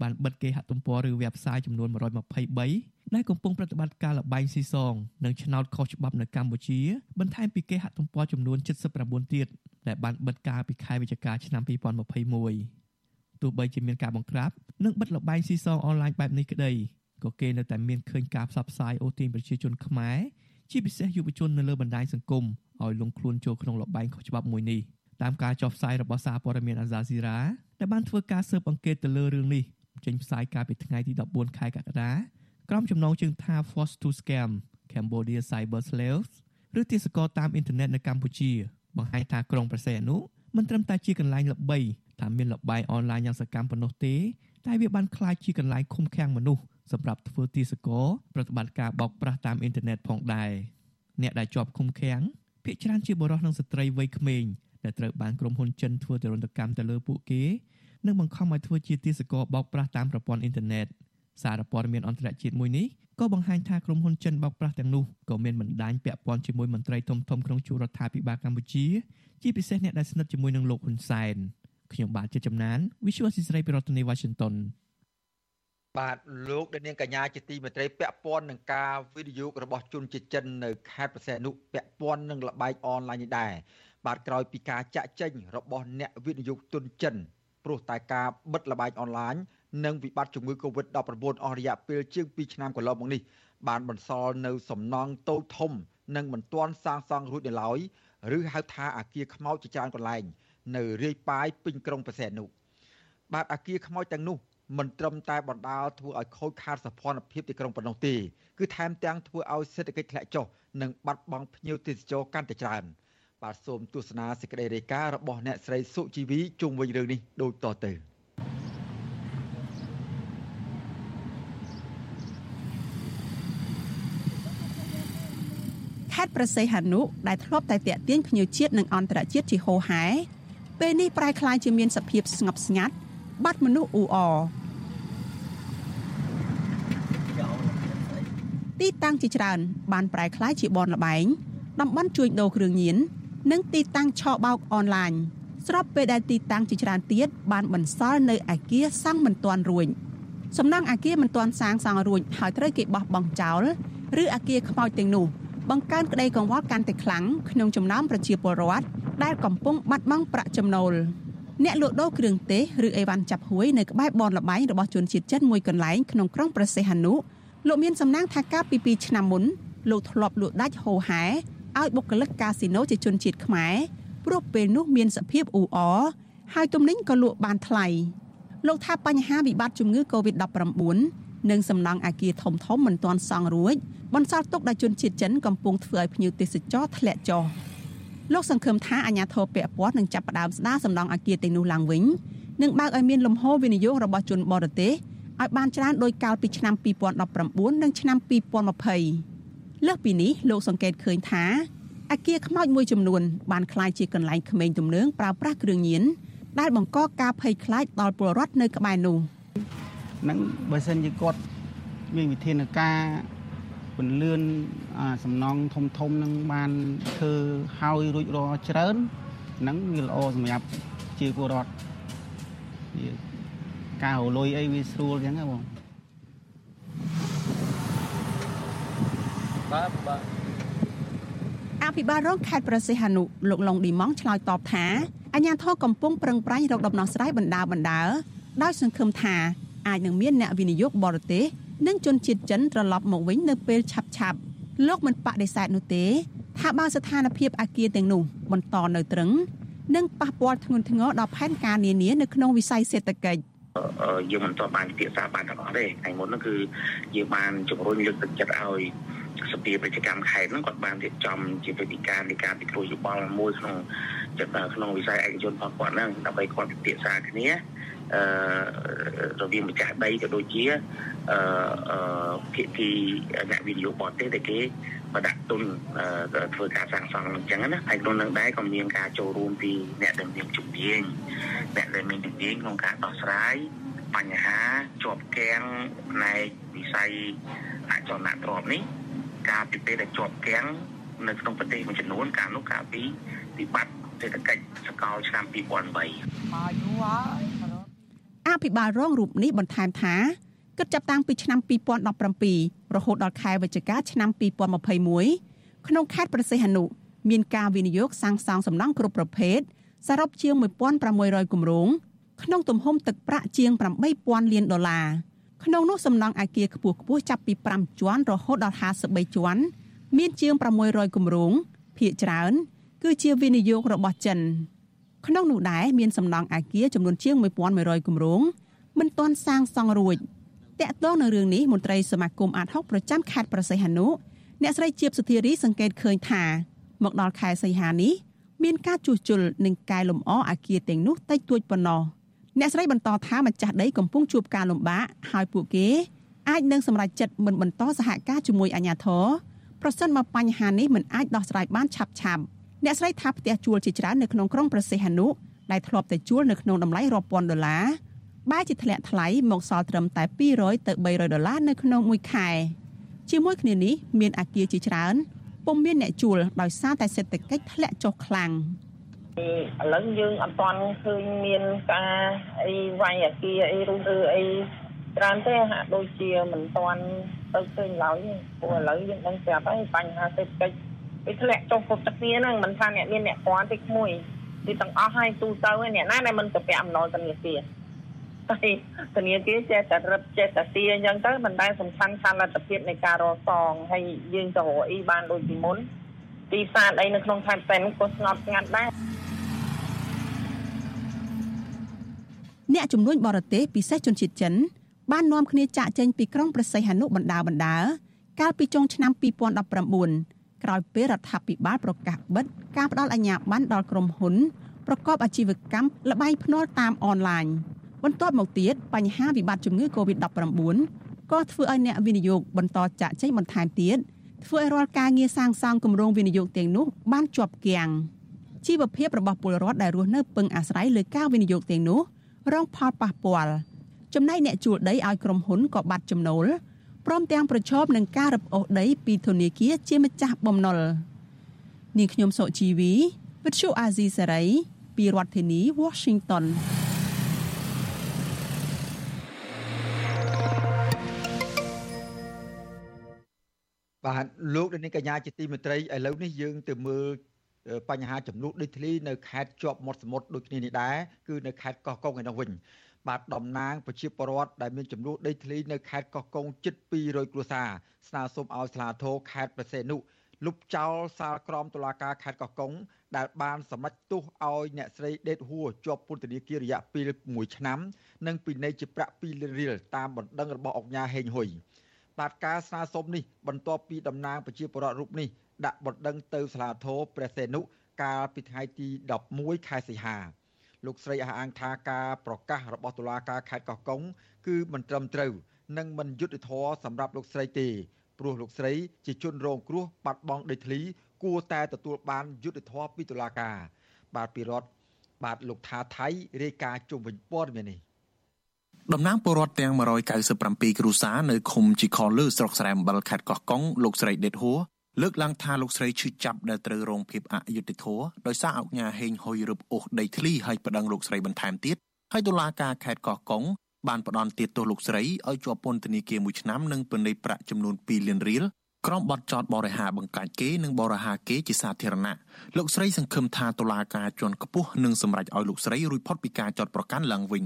បានបិទគេហទំព័រឬ website ចំនួន123ដែលកំពុងប្រតិបត្តិការលបែងស៊ីសងនិងឆ្នោតខុសច្បាប់នៅកម្ពុជាបន្ថែមពីគេហទំព័រចំនួន79ទៀតដែលបានបិទកាលពីខែវិច្ឆិកាឆ្នាំ2021ទោះបីជាមានការបង្ក្រាបនិងបិទលបែងស៊ីសងអនឡាញបែបនេះក្តី ក៏គេនៅតែមានឃើញការផ្សព្វផ្សាយអូទាញប្រជាជនខ្មែរជាពិសេសយុវជននៅលើបណ្ដាញសង្គមឲ្យលងខ្លួនចូលក្នុងលបែងខុសច្បាប់មួយនេះតាមការចុះផ្សាយរបស់សារព័ត៌មានអាហ្សាស៊ីរ៉ាដែលបានធ្វើការស៊ើបអង្កេតទៅលើរឿងនេះចេញផ្សាយកាលពីថ្ងៃទី14ខែកក្កដាក្រុមចំណងជើងថា Force to Scam Cambodia Cyber Slaves ឬទាសករតាមអ៊ីនធឺណិតនៅកម្ពុជាបង្ហាញថាក្រុងប្រសេអនុមិនត្រឹមតែជាកន្លែងល្បីថាមានលបាយអនឡាញយ៉ាងសកម្មប៉ុណ្ណោះទេតែវាបានក្លាយជាកន្លែងឃុំឃាំងមនុស្ស សម្រាប់ធ្វើទាសករប្រតិបត្តិការបោកប្រាស់តាមអ៊ីនធឺណិតផងដែរអ្នកដែលជាប់ឃុំឃាំងភាគច្រើនជាបុរសនិងស្ត្រីវ័យក្មេងដែលត្រូវបានក្រុមហ៊ុនចិនធ្វើទរណកម្មទៅលើពួកគេនិងបង្ខំឲ្យធ្វើជាទាសករបោកប្រាស់តាមប្រព័ន្ធអ៊ីនធឺណិតសារព័ត៌មានអន្តរជាតិមួយនេះក៏បង្ហាញថាក្រុមហ៊ុនចិនបោកប្រាស់ទាំងនោះក៏មានបណ្ដាញពាក់ព័ន្ធជាមួយមន្ត្រីធំៗក្នុងជួររដ្ឋាភិបាលកម្ពុជាជាពិសេសអ្នកដែលស្និទ្ធជាមួយនឹងលោកហ៊ុនសែនខ្ញុំបាទជាចំណាន Visual ស៊ីស្រីពីរដ្ឋធានី Washington បាទលោកដានាងកញ្ញាជាទីមេត្រីពាក់ព័ន្ធនឹងការវិនិយោគរបស់ជនជាតិចិននៅខេត្តប្រសេនុពាក់ព័ន្ធនឹងលបែងអនឡាញនេះដែរបាទក្រោយពីការចាក់ចេញរបស់អ្នកវិនិយោគទុនចិនព្រោះតែការបិទលបែងអនឡាញនិងវិបត្តិជំងឺ Covid-19 អស់រយៈពេលជាង2ឆ្នាំកន្លងមកនេះបានបន្សល់នៅសំណង់តូចធំ និងមិនទាន់សាងសង់រួចនៅឡើយឬហៅថាអាគារខ្មោចជាច្រើនកន្លែង នៅរាយប៉ាយពេញក្រុងប្រសេនុបាទអាគារខ្មោចទាំងនោះ មិនត្រឹមតែបណ្ដាលធ្វើឲ្យខូចខាតសភនភាពទីក្រុងប៉ុណ្ណោះទេគឺថែមទាំងធ្វើឲ្យសេដ្ឋកិច្ចធ្លាក់ចុះនិងបាត់បង់ភ្ញៀវទេសចរកាន់តែច្រើនបាទសូមទស្សនាសេចក្តីរាយការណ៍របស់អ្នកស្រីសុជីវីជុំវិញរឿងនេះដូចតទៅខេត្តប្រស័យហនុដែលធ្លាប់តែតាក់ទាញភ្ញៀវជាតិនិងអន្តរជាតិជាហូរហែពេលនេះប្រែក្លាយជាមានសភាពស្ងប់ស្ងាត់ បាត់មនុស្សអ៊ូអរទីតាំងជាច្រើន បានប្រែក្លាយជាបនលបែងតំបន់ជួញដូរគ្រឿងញៀននិងទីតាំងឆោបោកអនឡាញស្របពេលដែលទីតាំងជាច្រើនទៀតបានបន្សល់នៅអាគារសាំងមិនទាន់រួចសំណង់អាគារមិនទាន់សាងសង់រួចហើយត្រូវគេបោះបង់ចោលឬអាគារខ្មោចទាំងនោះបង្កើនក្តីកង្វល់កាន់តែខ្លាំងក្នុងចំណោមប្រជាពលរដ្ឋដែលកំពុងបាត់បង់ប្រាក់ចំណូល អ្នកលក់ដូរគ្រឿងទេសឬអីវ៉ាន់ចាប់ហួយនៅក្បែរបនលបែងរបស់ជនជាតិចិនមួយកន្លែងក្នុងក្រុងប្រសេះហនុលោកមានសំណាងថាកាលពី2ឆ្នាំមុនលោកធ្លាប់លក់ដាច់ហូហែឲ្យបុគ្គលិកកាស៊ីណូជាជនជាតិខ្មែរព្រោះពេលនោះមានសភាពអ៊ូអរហើយទំនិញក៏លក់បានថ្លៃលោកថាបញ្ហាវិបត្តិជំងឺ Covid-19 និងសំណង់អាគារធំធំមិនទាន់សង់រួចបន្សល់ទុកដល់ជនជាតិចិនកំពុងធ្វើឲ្យភ្ញៀវទេសចរធ្លាក់ចុះ លោកសង្ឃឹមថាអាញាធរពពាត់នឹងចាប់ផ្ដើមស្ដារសំណង់អគារទាំងនោះឡើងវិញនិងបើកឲ្យមានលំហវិនិយោគរបស់ជនបរទេសឲ្យបានច្រើនដោយកាលពីឆ្នាំ2019និងឆ្នាំ2020លើសពីនេះលោកសង្កេតឃើញថាអគារខ្មោចមួយចំនួនបានក្លាយជាកន្លែងក្មេងទំនើងប្រើប្រាស់គ្រឿងញៀនដែលបង្កការភ័យខ្លាចដល់ពលរដ្ឋនៅក្បែរនោះនឹងបើសិនជាគាត់មានវិធានការ ពន្លឿនសំណង់ធំធំនឹងបានធ្វើហើយរួចរាល់ច្រើនហ្នឹងវាល្អសម្រាប់ជាពលរដ្ឋការរលុយអីវាស្រួលអញ្ចឹងហ៎បងបាទបាទអភិបាលរងខេត្តប្រសិទ្ធនុលោកឡុងឌីម៉ងឆ្លើយតបថាអាជ្ញាធរកំពុងប្រឹងប្រែងរកដំណោះស្រាយបណ្ដាបណ្ដាដោយសង្ឃឹមថាអាចនឹងមានអ្នកវិនិយោគបរទេស និងជនជាតិចិនត្រឡប់មកវិញនៅពេលឆាប់ឆាប់លោកមិនបដិសេធនោះទេថាបើស្ថានភាពអាគារទាំងនោះបន្តនៅត្រឹងនឹងប៉ះពាល់ធ្ងន់ធ្ងរដល់ផែនការនានានៅក្នុងវិស័យសេដ្ឋកិច្ចយើងមិនទាន់បានពិភាក្សាបានទាំងអស់ទេថ្ងៃមុនហ្នឹងគឺយើងបានជំរុញលើកទឹកចិត្តឲ្យសភាពាណិជ្ជកម្មខេត្តហ្នឹងគាត់បានរៀបចំជាវេទិកានៃការពិគ្រោះយោបល់មួយក្នុងក្នុងវិស័យឯកជនរបស់គាត់ហ្នឹងដើម្បីគាត់ពិភាក្សាគ្នាអឺ រវាងម្ចាស់ដីក៏ដូចជាអឺភាគីអ្នកវិនិយោគបរទេសដែលគេបដាក់ទុនធ្វើការសាងសង់អញ្ចឹងណាហើយក្នុងនឹងដែរក៏មានការចូលរួមពីអ្នកដែលមានជំនាញអ្នកដែលមានជំនាញក្នុងការដោះស្រាយបញ្ហាជាប់គាំងផ្នែកវិស័យអចលនទ្រព្យនេះការពីពេលដែលជាប់គាំងនៅក្នុងប្រទេសមួយចំនួនកាលនោះកាលពីវិបត្តិសេដ្ឋកិច្ចសកលឆ្នាំ2008មកយូរហើយ អភិបាលរងរូបនេះបន្ថែមថាគិតចាប់តាំងពីឆ្នាំ2017រហូតដល់ខែវិច្ឆិកាឆ្នាំ2021ក្នុងខេត្តប្រសិទ្ធនុមានការវិនិយោគសាងសង់សំណង់គ្រប់ប្រភេទសរុបជាង1600គម្រោងក្នុងទំហំទឹកប្រាក់ជាង8000លានដុល្លារក្នុងនោះសំណង់អគារខ្ពស់ខ្ពស់ចាប់ពី5ជាន់រហូតដល់53ជាន់មានជាង600គម្រោងភាគច្រើន គឺជាវិនិយោគរបស់ចិន ក្នុងនោះដែរមានសំណង់អាគារចំនួនជាង1100គម្រោងមិនទាន់សាងសង់រួចតកតងនៅរឿងនេះមន្ត្រីសមាគមអាត60ប្រចាំខេត្តប្រសិទ្ធហនុអ្នកស្រីជាបសុធារីសង្កេតឃើញថាមកដល់ខែសីហានេះមានការជួសជុលនិងកែលម្អអាគារទាំងនោះតិចតួចប៉ុណ្ណោះអ្នកស្រីបន្តថាម្ចាស់ដីកំពុងជួបការលំបាកហើយពួកគេអាចនឹងសម្រេចចិត្តមិនបន្តសហការជាមួយអាជ្ញាធរប្រសិនបើបញ្ហានេះមិនអាចដោះស្រាយបានឆាប់ឆាប់ អ្នកស្រីថាផ្ទះជួលជាច្រើននៅក្នុងក្រុងប្រសិទ្ធហនុដែលធ្លាប់តែជួលនៅក្នុងតម្លៃរាប់ពាន់ដុល្លារបែរជាធ្លាក់ថ្លៃមកសល់ត្រឹមតែ200ទៅ300ដុល្លារនៅក្នុងមួយខែជាមួយគ្នានេះមានអាគារជាច្រើនពុំមានអ្នកជួលដោយសារតែសេដ្ឋកិច្ចធ្លាក់ចុះខ្លាំងឥឡូវយើងអត់ទាន់ឃើញមានការអីវាយអាគារអីរុះរើអីច្រើនទេហាក់ដូចជាមិនទាន់ទៅឃើញឡើយព្រោះឥឡូវយើងដឹងស្រាប់ហើយបញ្ហាសេដ្ឋកិច្ច វាធ្លាក់ចុះគ្រប់ទឹកគ្នាហ្នឹងមិនថាអ្នកមានអ្នកពាន់តិចមួយវាទាំងអស់ហើយទូទៅហើយអ្នកណាដែលមិនទៅពាក់អំណុលធនាគារតែធនាគារចេះតែរឹតចេះតែទាអញ្ចឹងទៅមិនដែលសំខាន់ខាងលទ្ធភាពនៃការរកសងហើយយើងទៅរកអីបានដូចពីមុនទីផ្សារអីនៅក្នុងខេត្តផ្សេងក៏ស្ងប់ស្ងាត់ដែរអ្នកជំនួញបរទេសពិសេសជនជាតិចិនបាននាំគ្នាចាក់ចេញពីក្រុងប្រសិទ្ធហនុបណ្ដាបណ្ដាកាលពីចុងឆ្នាំ2019 ក្រោយពេលរដ្ឋាភិបាលប្រកាសបិទការផ្ដល់អាជ្ញាប័ណ្ណដល់ក្រុមហ៊ុនប្រកបអាជីវកម្មល្បែងភ្នាល់តាមអនឡាញបន្ទាប់មកទៀតបញ្ហាវិបត្តិជំងឺ Covid-19 ក៏ធ្វើឲ្យអ្នកវិនិយោគបន្តចាក់ចែងបន្ថែមទៀតធ្វើឲ្យរាល់ការងារសាងសង់គម្រោងវិនិយោគទាំងនោះបានជាប់គាំងជីវភាពរបស់ពលរដ្ឋដែលរស់នៅពឹងអាស្រ័យលើការវិនិយោគទាំងនោះរងផលប៉ះពាល់ចំណែកអ្នកជួលដីឲ្យក្រុមហ៊ុនក៏បាត់ចំណូល ព្រមទាំងប្រឈមនឹងការរឹបអូសដីពីធនាគារជាម្ចាស់បំណុលនាងខ្ញុំសុជីវីវិទ្យុអាស៊ីសេរីពីរដ្ឋធានី Washington បាទលោកនាងកញ្ញាជាទីមេត្រីឥឡូវនេះយើងទៅមើលបញ្ហាចំនួនដីធ្លីនៅខេត្តជាប់មាត់សមុទ្រដូចគ្នានេះដែរគឺនៅខេត្តកោះកុងឯនោះវិញ បាទតំណាងប្រជាពលរដ្ឋដែលមានចំនួនដីធ្លីនៅខេត្តកោះកុងជិត200គ្រួសារស្នើសុំឲ្យស្លាធរខេត្តប្រសេនុលុបចោលសាលក្រមតុលាការខេត្តកោះកុងដែលបានសម្រេចទោសឲ្យអ្នកស្រីដេតហួរជាប់ពន្ធនាគាររយៈពេល1ឆ្នាំ និងពិន័យជាប្រាក់2លានរៀលតាមបណ្ដឹងរបស់អង្គការហេងហ៊ុយបាទការស្នើសុំនេះបន្ទាប់ពីតំណាងប្រជាពលរដ្ឋរូបនេះដាក់បណ្ដឹងទៅសាលាធរព្រះសេនុកាលពីថ្ងៃទី11ខែសីហា លោកស្រីអះអាងថាការប្រកាសរបស់តុលាការខេត្តកោះកុងគឺមិនត្រឹមត្រូវនិងមិនយុត្តិធម៌សម្រាប់លោកស្រីទេព្រោះលោកស្រីជាជនរងគ្រោះបាត់បង់ដីធ្លី គួរតែទទួលបានយុត្តិធម៌ពីតុលាការ បាទពីរដ្ឋបាទលោកថាថៃរាយការណ៍ជុំវិញព័ត៌មាននេះតំណាងពលរដ្ឋទាំង197គ្រួសារនៅឃុំជីខលឺស្រុកស្រែអំបិលខេត្តកោះកុងលោកស្រីដេតហួរ លើកឡើងថាលោកស្រីឈឺចាប់ដែលត្រូវរងភាពអយុត្តិធម៌ដោយសារអុកញ៉ាហេងហុយរឹបអូសដីធ្លីហើយប្តឹងលោកស្រីបន្ថែមទៀតហើយតុលាការខេត្តកោះកុងបានផ្តន្ទាទោសលោកស្រីឲ្យជាប់ពន្ធនាគារមួយឆ្នាំនិងពិន័យប្រាក់ចំនួន2លានរៀលក្រុមបទចោតបរិហាបង្កាច់គេនិងបរិហាគេជាសាធារណៈលោកស្រីសង្ឃឹមថាតុលាការជាន់ខ្ពស់នឹងសម្រេចឲ្យលោកស្រីរួចផុតពីការចោតប្រកាន់ឡើងវិញ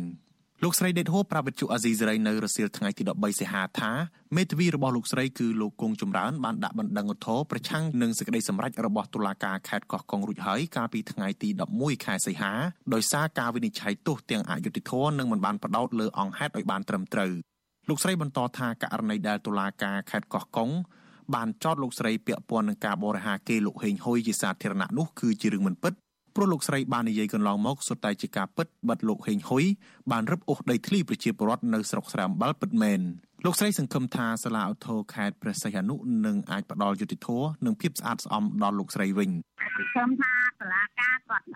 លោកស្រីដេតហូប្រាប់វិទ្យុអាស៊ីសេរីនៅរសៀលថ្ងៃទី13សីហាថាមេធាវីរបស់លោកស្រីគឺលោកគង់ចម្រើនបានដាក់បណ្ដឹងឧទ្ធរប្រឆាំងនឹងសេចក្តីសម្រេចរបស់តុលាការខេត្តកោះកុងរួចហើយកាលពីថ្ងៃទី11ខែសីហាដោយសារការវិនិច្ឆ័យទោសទាំងអយុត្តិធម៌និងមិនបានផ្ដោតលើអង្គហេតុឲ្យបានត្រឹមត្រូវលោកស្រីបន្តថាករណីដែលតុលាការខេត្តកោះកុងបានចោទលោកស្រីពាក់ព័ន្ធនឹងការបរិហាគេលោកហេងហ៊ុយជាសាធារណៈនោះគឺជារឿងមិនពិត ព្រោះលោកស្រីបាននិយាយកន្លងមកសុទ្ធតែជាការពិតបិទលោកហេងហ៊ុយបានរឹបអូសដីធ្លីប្រជាពលរដ្ឋនៅស្រុកស្រែអំបិលពិតមែន លោកស្រីសង្ឃឹមថាសាលាឧទ្ធរខេត្តព្រះសីហនុនឹងអាចផ្ដល់យុត្តិធម៌និងភាពស្អាតស្អំដល់លោកស្រីវិញសង្ឃឹមថាសាលាការគាត់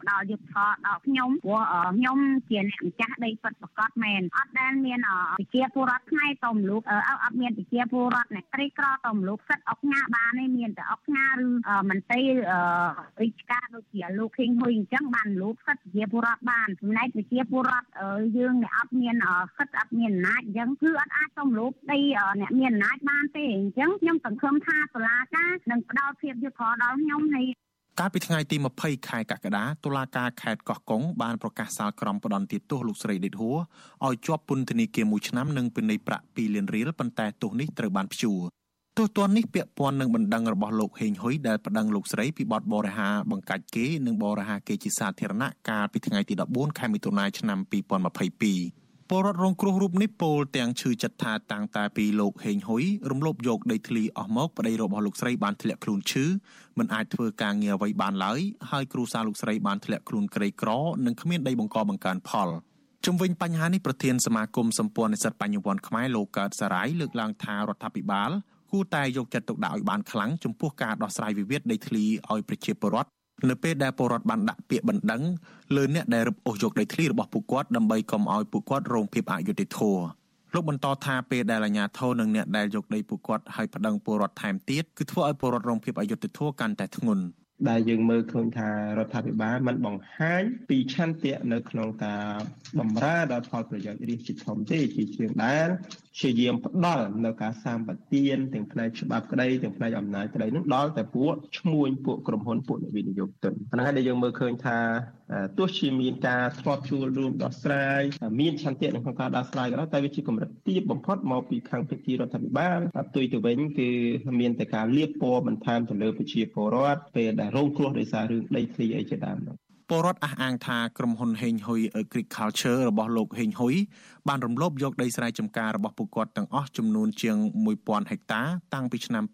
ផ្ដល់យុត្តិធម៌ដល់ខ្ញុំព្រោះខ្ញុំជាអ្នកម្ចាស់ដីពិតប្រកបមែនអត់ដែលមានប្រជាពលរដ្ឋថ្ងៃតមលោកអត់មានប្រជាពលរដ្ឋអ្នកក្រីក្រតមលោកសិតអុកញ៉ាបានទេមានតែអុកញ៉ាឬមន្ត្រីរាជការដូចជាលោកខេងហ៊ុយអញ្ចឹងបានលោកសិតប្រជាពលរដ្ឋបានចំណែកប្រជាពលរដ្ឋយើងអ្នកអត់មានសិតអត់មានអំណាចអញ្ចឹងគឺអត់អាចទំលោកដីអ្នកមានអំណាចបានទេអញ្ចឹងខ្ញុំសង្ឃឹមថាតុលាការនឹងផ្ដល់ភាពយុត្តិធម៌ដល់ខ្ញុំនៃកាលពីថ្ងៃទី20ខែកក្កដាតុលាការខេត្តកោះកុងបានប្រកាសសាលក្រមផ្ដន្ទាទោសលោកស្រីដេតហួរឲ្យជាប់ពន្ធនាគារមួយឆ្នាំនិងពិន័យប្រាក់2លានរៀលប៉ុន្តែទោសនេះត្រូវបានព្យួរទោសទណ្ឌនេះពាក់ព័ន្ធនឹងបណ្ដឹងរបស់លោកហេងហ៊ុយដែលប្តឹងលោកស្រីពីបទបរិហាបង្កាច់គេនិងបរិហាគេជាសាធារណៈកាលពីថ្ងៃទី14ខែមិថុនាឆ្នាំ2022 ពលរដ្ឋរងគ្រោះរូបនេះពោលទាំងឈឺចិត្តថាតាំងតែពីលោកហេងហ៊ុយរំលោភយកដីធ្លីអស់មកប្តីរបស់លោកស្រីបានធ្លាក់ខ្លួនឈឺមិនអាចធ្វើការងារអ្វីបានឡើយហើយគ្រូសាលោកស្រីបានធ្លាក់ខ្លួនក្រីក្រនិងគ្មានដីបង្កបង្កើនផលជំវិញបញ្ហានេះប្រធានសមាគមសម្ព័ន្ធនិស្សិតបញ្ញវន្តខ្មែរលោកកើតសារាយលើកឡើងថារដ្ឋាភិបាលគួរតែយកចិត្តទុកដាក់ឲ្យបានខ្លាំងចំពោះការដោះស្រាយវិវាទដីធ្លីឲ្យប្រជាពលរដ្ឋ នៅពេលដែលពលរដ្ឋបានដាក់ពាក្យបណ្ដឹងលើអ្នកដែលរឹបអូសយកដីធ្លីរបស់ពួកគាត់ដើម្បីកុំឲ្យពួកគាត់រងភាពអយុត្តិធម៌លោកបន្តថាពេលដែលអាជ្ញាធរនិងអ្នកដែលយកដីពួកគាត់ឲ្យប្តឹងពលរដ្ឋថែមទៀតគឺធ្វើឲ្យពលរដ្ឋរងភាពអយុត្តិធម៌កាន់តែធ្ងន់ ដែលយើងមើលឃើញថារដ្ឋាភិបាលមិនបង្ហាញពីឆន្ទៈនៅក្នុងការបំរើដល់ផលប្រយោជន៍រាជជាធំទេជាជាងដែលព្យាយាមផ្ដល់នៅការសម្បទានទាំងផ្នែកច្បាប់ក្តីទាំងផ្នែកអំណាចក្តីនឹងដល់តែពួកឈ្មួញពួកក្រុមហ៊ុនពួកអ្នកវិនិយោគទុនប៉ុន្តែដែលយើងមើលឃើញថា ទោះជាមានការធ្លាប់ជួលរួមដោះស្រាយមានឆន្ទៈនៅក្នុងការដោះស្រាយក៏ដោយតែវាជាកម្រិតទាបបំផុតមកពីខាងភាគីរដ្ឋាភិបាលផ្ទុយទៅវិញគឺមានតែការលៀបពណ៌បន្ថែមទៅលើប្រជាពលរដ្ឋពេលដែលរងគ្រោះដោយសាររឿងដីធ្លីអីជាដើមនោះពលរដ្ឋអះអាងថាក្រុមហ៊ុនហេងហ៊ុយ Agriculture របស់លោកហេងហ៊ុយបានរំលោភយកដីស្រែចម្ការរបស់ពួកគាត់ទាំងអស់ចំនួនជាង1000ហិកតាតាំងពីឆ្នាំ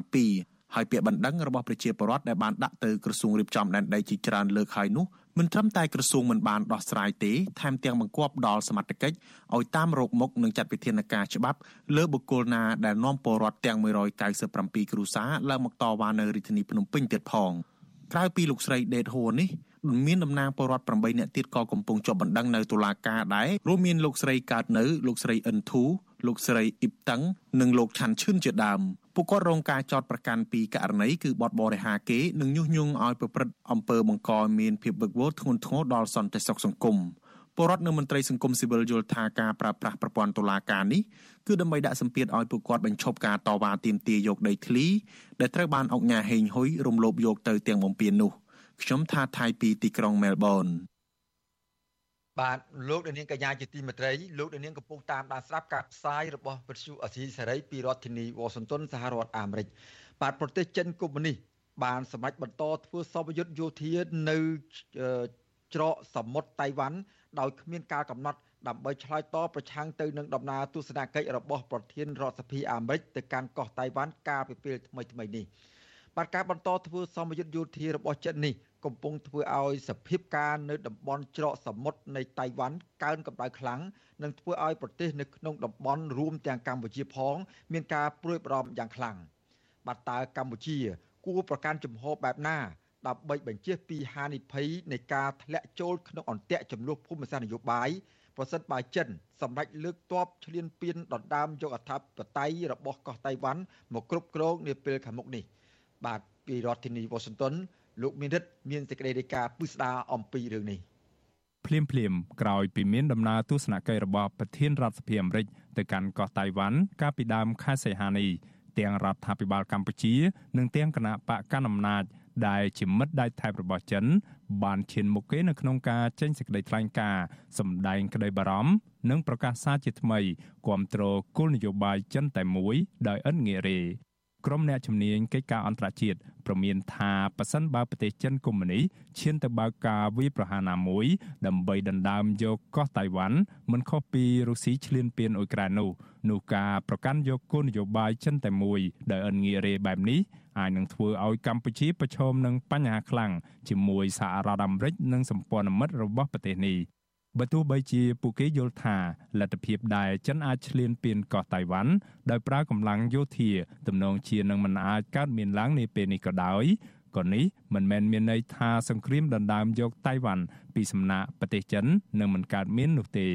2007ហើយពាក្យបណ្ដឹងរបស់ប្រជាពលរដ្ឋដែលបានដាក់ទៅក្រសួងរៀបចំដែនដីជាច្រើនលើកហើយនោះមិនត្រឹមតែក្រសួងមិនបានដោះស្រាយទេថែមទាំងបង្គាប់ដល់សមត្ថកិច្ចឲ្យតាមរោគមុខនិងចាត់វិធានការច្បាប់លើបុគ្គលណាដែលនាំពលរដ្ឋទាំង197គ្រួសារឡើងមកតវ៉ានៅរាជធានីភ្នំពេញទៀតផងក្រៅពីលោកស្រីដេតហួរនេះមានតំណាងពលរដ្ឋ8នាក់ទៀតក៏កំពុងជាប់បណ្ដឹងនៅតុលាការដែររួមមានលោកស្រីកើតនៅលោកស្រីអិនធូលោកស្រីអ៊ីបតឹងនិងលោកឆាន់ឈឿនជាដើម ពួកគាត់រងការចោទប្រកាន់ពីករណីគឺបទបរិហាគេនិងញុះញង់ឲ្យប្រព្រឹត្តអំពើបង្កមានភាពវឹកវរធ្ងន់ធ្ងរដល់សន្តិសុខសង្គមពលរដ្ឋនិងមន្ត្រីសង្គមស៊ីវិលយល់ថាការប្រើប្រាស់ប្រព័ន្ធតុលាការនេះគឺដើម្បីដាក់សម្ពាធឲ្យពួកគាត់បញ្ឈប់ការតវ៉ាទាមទារយកដីធ្លីដែលត្រូវបានអង្គការហេងហ៊ុយរំលោភយកទៅទាំងបំពេញនោះខ្ញុំថាថៃពីទីក្រុងមែលប៊ន បាទលោកនាងកញ្ញាជាទីមេត្រីលោកនាងកំពុងតាមដានស្ដាប់ការផ្សាយរបស់វិទ្យុអសីសេរីពីរដ្ឋធានីវ៉ាស៊ីនតោនសហរដ្ឋអាមេរិកបាទប្រទេសចិនកុម្មុយនីសបានសម្រេចបន្តធ្វើសពយុទ្ធយោធានៅច្រកសមុទ្រតៃវ៉ាន់ដោយគ្មានការកំណត់ដើម្បីឆ្លើយតបប្រឆាំងទៅនឹងដំណើរទស្សនកិច្ចរបស់ប្រធានរដ្ឋសភាអាមេរិកទៅកាន់កោះតៃវ៉ាន់កាលពីពេលថ្មីៗនេះបាទការបន្តធ្វើសមយុទ្ធយោធារបស់ចិននេះ កំពុងធ្វើឲ្យសភាពការនៅតំបន់ច្រកសមុទ្រនៃតៃវ៉ាន់កើនកម្ដៅខ្លាំងនិងធ្វើឲ្យប្រទេសនៅក្នុងតំបន់រួមទាំងកម្ពុជាផង មានការព្រួយបារម្ភយ៉ាងខ្លាំងបាទតើកម្ពុជា គួរប្រកាន់ជំហរបែបណាដើម្បីបញ្ជាពីហានិភ័យនៃការធ្លាក់ចូលក្នុងអន្ទាក់ចំនួនភូមិសាស្ត្រនយោបាយប្រសិនបើចិនសម្រេចលើកទ័ពឈ្លានពានដណ្ដើមយកអធិបតេយ្យរបស់កោះតៃវ៉ាន់មកគ្រប់គ្រងនាពេលខាងមុខនេះ បាទពីរដ្ឋធានីវ៉ាស៊ីនតោន លោកមានរិទ្ធមានសេចក្តីរាយការណ៍ពិស្ដារអំពីរឿងនេះភ្លាមភ្លាមក្រោយពីមានដំណើរទស្សនកិច្ចរបស់ប្រធានរដ្ឋសភាអាមេរិកទៅកាន់កោះតៃវ៉ាន់កាលពីដើមខែសីហានេះទាំងរដ្ឋាភិបាលកម្ពុជា និងទាំងគណៈបកកណ្ដាលអំណាចដែលជាមិត្តដៃថៃរបស់ចិន បានឈានមុខគេនៅក្នុងការចេញសេចក្តីថ្លែងការណ៍សម្ដែងក្តីបារម្ភនិងប្រកាសសារជាថ្មីគាំទ្រគោលនយោបាយចិនតែមួយដោយឥតងាករេ ក្រុមអ្នកជំនាញកិច្ចការអន្តរជាតិប្រមានថាប៉ះសិនបើប្រទេសចិនកុម្មុយនីឈានទៅបើកការវាយប្រហារណាមួយ ដើម្បីដណ្ដើមយកកោះតៃវ៉ាន់មិនខុសពីរុស្ស៊ីឈ្លានពានអ៊ុយក្រែននោះនោះការប្រកាន់យកគោលនយោបាយចិនតែមួយដែលឥនងាករេបែបនេះអាចនឹងធ្វើឲ្យកម្ពុជាប្រឈមនឹងបញ្ហាខ្លាំងជាមួយសហរដ្ឋអាមេរិកនិងសម្ព័ន្ធមិត្តរបស់ប្រទេសនេះ បើទោះបីជាពួកគេយល់ថាលទ្ធភាពដែលចិនអាចឈ្លានពានកោះតៃវ៉ាន់ដោយប្រើកម្លាំងយោធាទំនងជានឹងមិនអាចកើតមានឡើងនាពេលនេះក៏ដោយក៏នេះមិនមែនមានន័យថាសង្គ្រាមដណ្ដើមយកតៃវ៉ាន់ពីសំណាក់ប្រទេសចិននឹងមិនកើតមាននោះទេ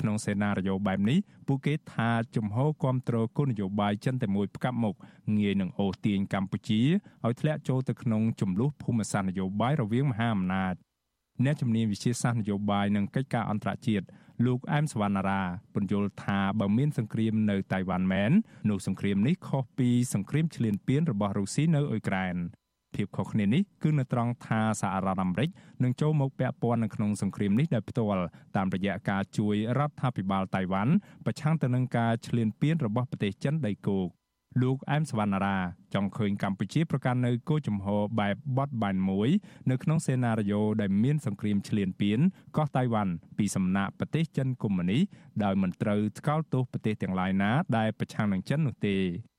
ក្នុងសេណារីយ៉ូបែបនេះពួកគេថាជំហរគ្រប់គ្រងគោលនយោបាយចិនតែមួយផ្កាប់មុខងាយនឹងអូសទាញកម្ពុជាឲ្យធ្លាក់ចូលទៅក្នុងចំនួនភូមិសាស្ត្រនយោបាយរវាងមហាអំណាច អ្នកជំនាញវិជាសាស្ត្រនយោបាយនិងកិច្ចការអន្តរជាតិលោកអែមសវណ្ណារាពន្យល់ថាបើមានសង្គ្រាមនៅតៃវ៉ាន់មែននោះសង្គ្រាមនេះខុសពីសង្គ្រាមឈ្លានពានរបស់រុស្ស៊ីនៅអ៊ុយក្រែនភាពខុសគ្នានេះគឺនៅត្រង់ថាសហរដ្ឋអាមេរិកនឹងចូលមកពាក់ព័ន្ធនៅក្នុងសង្គ្រាមនេះដោយផ្ទាល់តាមរយៈការជួយរដ្ឋាភិបាលតៃវ៉ាន់ប្រឆាំងទៅនឹងការឈ្លានពានរបស់ប្រទេសចិនដីគោក លោកអែមសវណ្ណារាចង់ឃើញកម្ពុជាប្រកាន់នៅគោលជំហរបែបបត់បែនមួយនៅក្នុងសេណារីយ៉ូដែលមានសង្គ្រាមឈ្លានពានកោះតៃវ៉ាន់ពីសំណាក់ប្រទេសចិនកុម្មុយនីដោយមិនត្រូវថ្កោលទោសប្រទេសទាំងឡាយណាដែលប្រឆាំងនឹងចិននោះទេ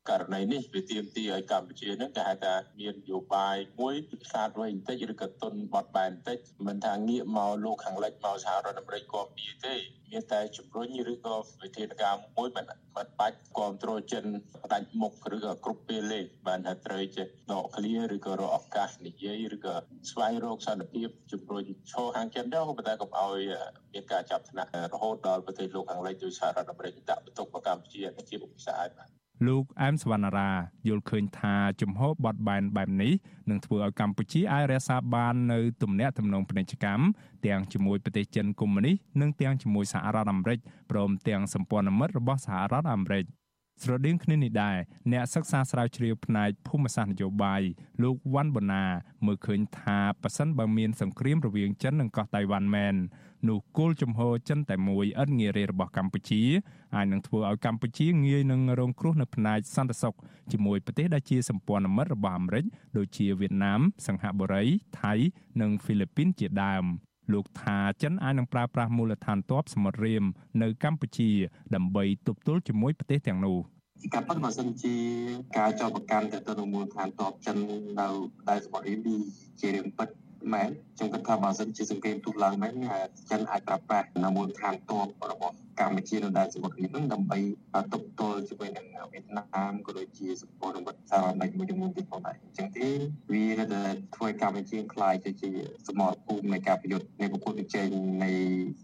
ករណីនេះវាទាមទារឲ្យកម្ពុជានឹងគេហៅថាមាននយោបាយមួយខ្លាតវែងបន្តិចឬក៏ទុនបត់បែនបន្តិចមិនថាងាកមកលោកខាងលិចមកសហរដ្ឋអាមេរិកគ្រប់ពីទេមានតែជំរុញឬក៏វិធានការមួយមិនមិនបាច់គ្រប់គ្រងចិនផ្ដាច់មុខឬក៏គ្រប់ពេលលេបានថាត្រូវចេះដកឃ្លាឬក៏រកឱកាសនិយាយឬក៏ស្វែងរកសន្តិភាពជំរុញឈរខាងចិនទៅប៉ុន្តែកុំឲ្យមានការចាប់ថ្នាក់រហូតដល់ប្រទេសលោកខាងលិចដោយសហរដ្ឋអាមេរិកដាក់បន្ទុកមកកម្ពុជាជាឧបសគ្គបាទ លោកអែមសវណ្ណារាយល់ឃើញថាជំហរបត់បែនបែបនេះនឹងធ្វើឲ្យកម្ពុជាអាចរក្សាបាននៅទំនាក់ទំនងពាណិជ្ជកម្មទាំងជាមួយប្រទេសចិនកុម្មុយនីសនិងទាំងជាមួយសហរដ្ឋអាមេរិកព្រមទាំងសម្ព័ន្ធមិត្តរបស់សហរដ្ឋអាមេរិក ស្រដៀងគ្នានេះដែរអ្នកសិក្សាស្រាវជ្រាវផ្នែកភូមិសាស្ត្រនយោបាយលោកវ៉ាន់បូណាមើលឃើញថាប៉ះសិនបើមានសង្គ្រាមរវាងចិននិងកោះតៃវ៉ាន់មែននោះគោលជំហរចិនតែមួយឥតងាយរេរបស់កម្ពុជាអាចនឹងធ្វើឲ្យកម្ពុជាងាយនឹងរងគ្រោះនៅផ្នែកសន្តិសុខជាមួយប្រទេសដែលជាសម្ព័ន្ធមិត្តរបស់អាមេរិកដូចជាវៀតណាម សិង្ហបុរីថៃ និងហ្វីលីពីនជាដើម លោកថាចិនអាចនឹងប្រើប្រាស់មូលដ្ឋានទ័ពសមុទ្ររៀមនៅកម្ពុជា ដើម្បីទប់ទល់ជាមួយប្រទេសទាំងនោះជាការពិតបើសិនជាការចោទប្រកាន់ទៅទៅមូលដ្ឋានទ័ពចិននៅដែនសមុទ្ររៀមជារឿងពិតមែនខ្ញុំគិតថាបើសិនជាសង្គ្រាមទូឡើងមែនចិនអាចប្រើប្រាស់នៅមូលដ្ឋានទ័ពរបស់ កម្ពុជានៅដែនសមុទ្រនេះនឹងដើម្បីទប់ទល់ជាមួយនឹងវៀតណាមក៏ដូចជាសម្ព័ន្ធមិត្តសហរដ្ឋអាមេរិកមួយចំនួនទៀតផងដែរអញ្ចឹងទេវាទៅធ្វើកម្ពុជាខ្លាយទៅជាសមរភូមិនៃការប្រយុទ្ធនៃប្រកួតប្រជែងនៃ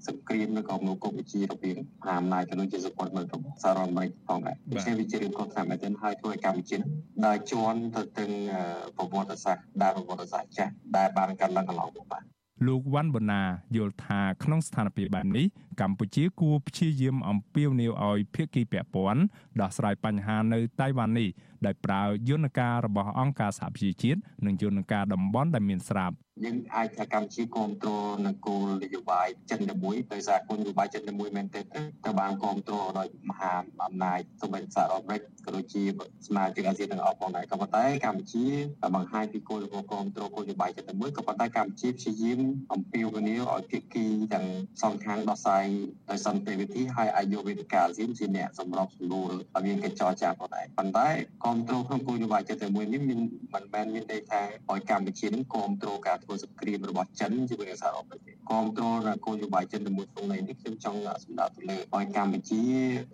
សង្គ្រាមនៅក្នុងកម្ពុជារវាងមហាអំណាចក៏ដូចជាសម្ព័ន្ធមិត្តរបស់សហរដ្ឋអាមេរិកផងដែរដូច្នេះវាជារឿងខុសតាមមែនទែនហើយធ្វើឲ្យកម្ពុជាដើរជន់ទៅទាំងប្រវត្តិសាស្ត្រដែលប្រវត្តិសាស្ត្រចាស់ដែលបានកើតឡើងកន្លងមកបាទ លោកវ៉ាន់បូណាយល់ថាក្នុងស្ថានភាពបែបនេះកម្ពុជាគួរព្យាយាមអំពាវនាវឲ្យភាគីពាក់ព័ន្ធដោះស្រាយបញ្ហានៅតៃវ៉ាន់នេះដោយប្រើយន្តការរបស់អង្គការសហប្រជាជាតិនិងយន្តការតំបន់ដែលមានស្រាប់យើងអាចថាកម្ពុជាគ្រប់គ្រងនគោលនយោបាយចិនតែមួយដោយសារគោលនយោបាយចិនតែមួយមែនទេត្រូវបានគ្រប់គ្រងដោយមហាអំណាចសូម្បីសហរដ្ឋអាមេរិកក៏ដូចជាសមាជិកអាស៊ានទាំងអស់ផងដែរក៏ប៉ុន្តែកម្ពុជាបង្ហាញពីគោលនយោបាយគ្រប់គ្រងគោលនយោបាយចិនតែមួយក៏ប៉ុន្តែកម្ពុជាព្យាយាមអំពាវនាវឲ្យភាគីទាំងសងខាងដោះស្រាយដោយសន្តិវិធីហើយអាចយកវេទិកាអាស៊ានជាអ្នកសម្របសម្រួលឲ្យមានកិច្ចចរចាផងដែរប៉ុន្តែគ្រប់គ្រងក្នុងគោលនយោបាយចិនតែមួយនេះមានមិនមែនមានន័យថាឲ្យកម្ពុជានឹងគ្រប់គ្រងការធ្វើសង្គ្រាមរបស់ចិនជាមួយនឹងសហរដ្ឋអាមេរិកគ្រប់គ្រងគោលនយោបាយចិនជាមួយក្នុងន័យនេះខ្ញុំចង់សម្ដៅទៅលើឲ្យកម្ពុជា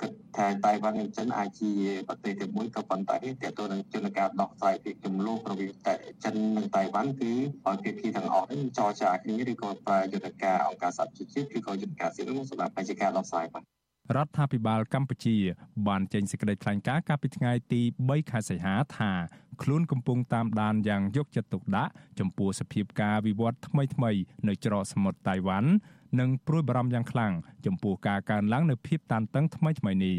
គិតថាតៃវ៉ាន់និងចិនអាចជាប្រទេសទីមួយក៏ប៉ុន្តែតើតើនឹងជនការដោះស្រាយពីចំនួនរវាងតែចិននិងតៃវ៉ាន់គឺឲ្យភាគីទាំងអស់នេះចរចាគ្នាឬក៏ប្រើយុទ្ធការអង្គការសហប្រជាជាតិឬក៏យុទ្ធការស៊ីវិលសម្រាប់បញ្ជាការដោះស្រាយបាទ រដ្ឋាភិបាលកម្ពុជា បានចេញសេចក្តីថ្លែងការណ៍កាលពីថ្ងៃទី3ខែសីហាថាខ្លួនកំពុងតាមដានយ៉ាងយកចិត្តទុកដាក់ចំពោះសភាពការវិវត្តថ្មីៗនៅច្រកសមុទ្រតៃវ៉ាន់និងព្រួយបារម្ភយ៉ាងខ្លាំងចំពោះការកើនឡើងនៃភាពតានតឹងថ្មីៗនេះ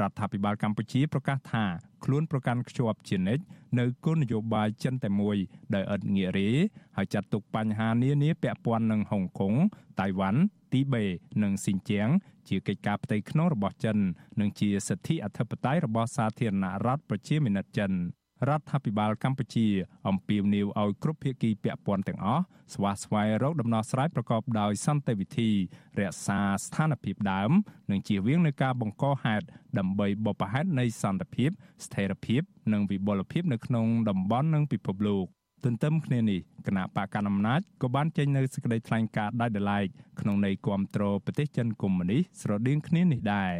រដ្ឋាភិបាលកម្ពុជាប្រកាសថាខ្លួនប្រកាន់ខ្ជាប់ជានិច្ចនៅគោលនយោបាយចិនតែមួយដោយឥតងាករេហើយចាត់ទុកបញ្ហានានាពាក់ព័ន្ធនឹងហុងកុងតៃវ៉ាន់ ទីបេ និងស៊ីនជៀងជាកិច្ចការផ្ទៃក្នុងរបស់ចិន និងជាសិទ្ធិអធិបតេយ្យរបស់សាធារណរដ្ឋប្រជាមានិតចិនរដ្ឋាភិបាលកម្ពុជាអំពាវនាវឲ្យគ្រប់ភាគីពាក់ព័ន្ធទាំងអស់ស្វាស្វែងរកដំណោះស្រាយប្រកបដោយសន្តិវិធី រក្សាស្ថានភាពដើម និងជៀសវាងនឹងការបង្កហេតុដើម្បីបបផហេតុនៃសន្តិភាព ស្ថិរភាព និងវិបុលភាពនៅក្នុងតំបន់និងពិភពលោក ទន្ទឹមគ្នានេះគណៈបកកណ្ដាលអំណាចក៏បានចេញនៅសេចក្តីថ្លែងការណ៍ដាច់ដライក្នុងន័យគាំទ្រប្រទេសចិនកុម្មុយនីសស្រដៀងគ្នានេះដែរ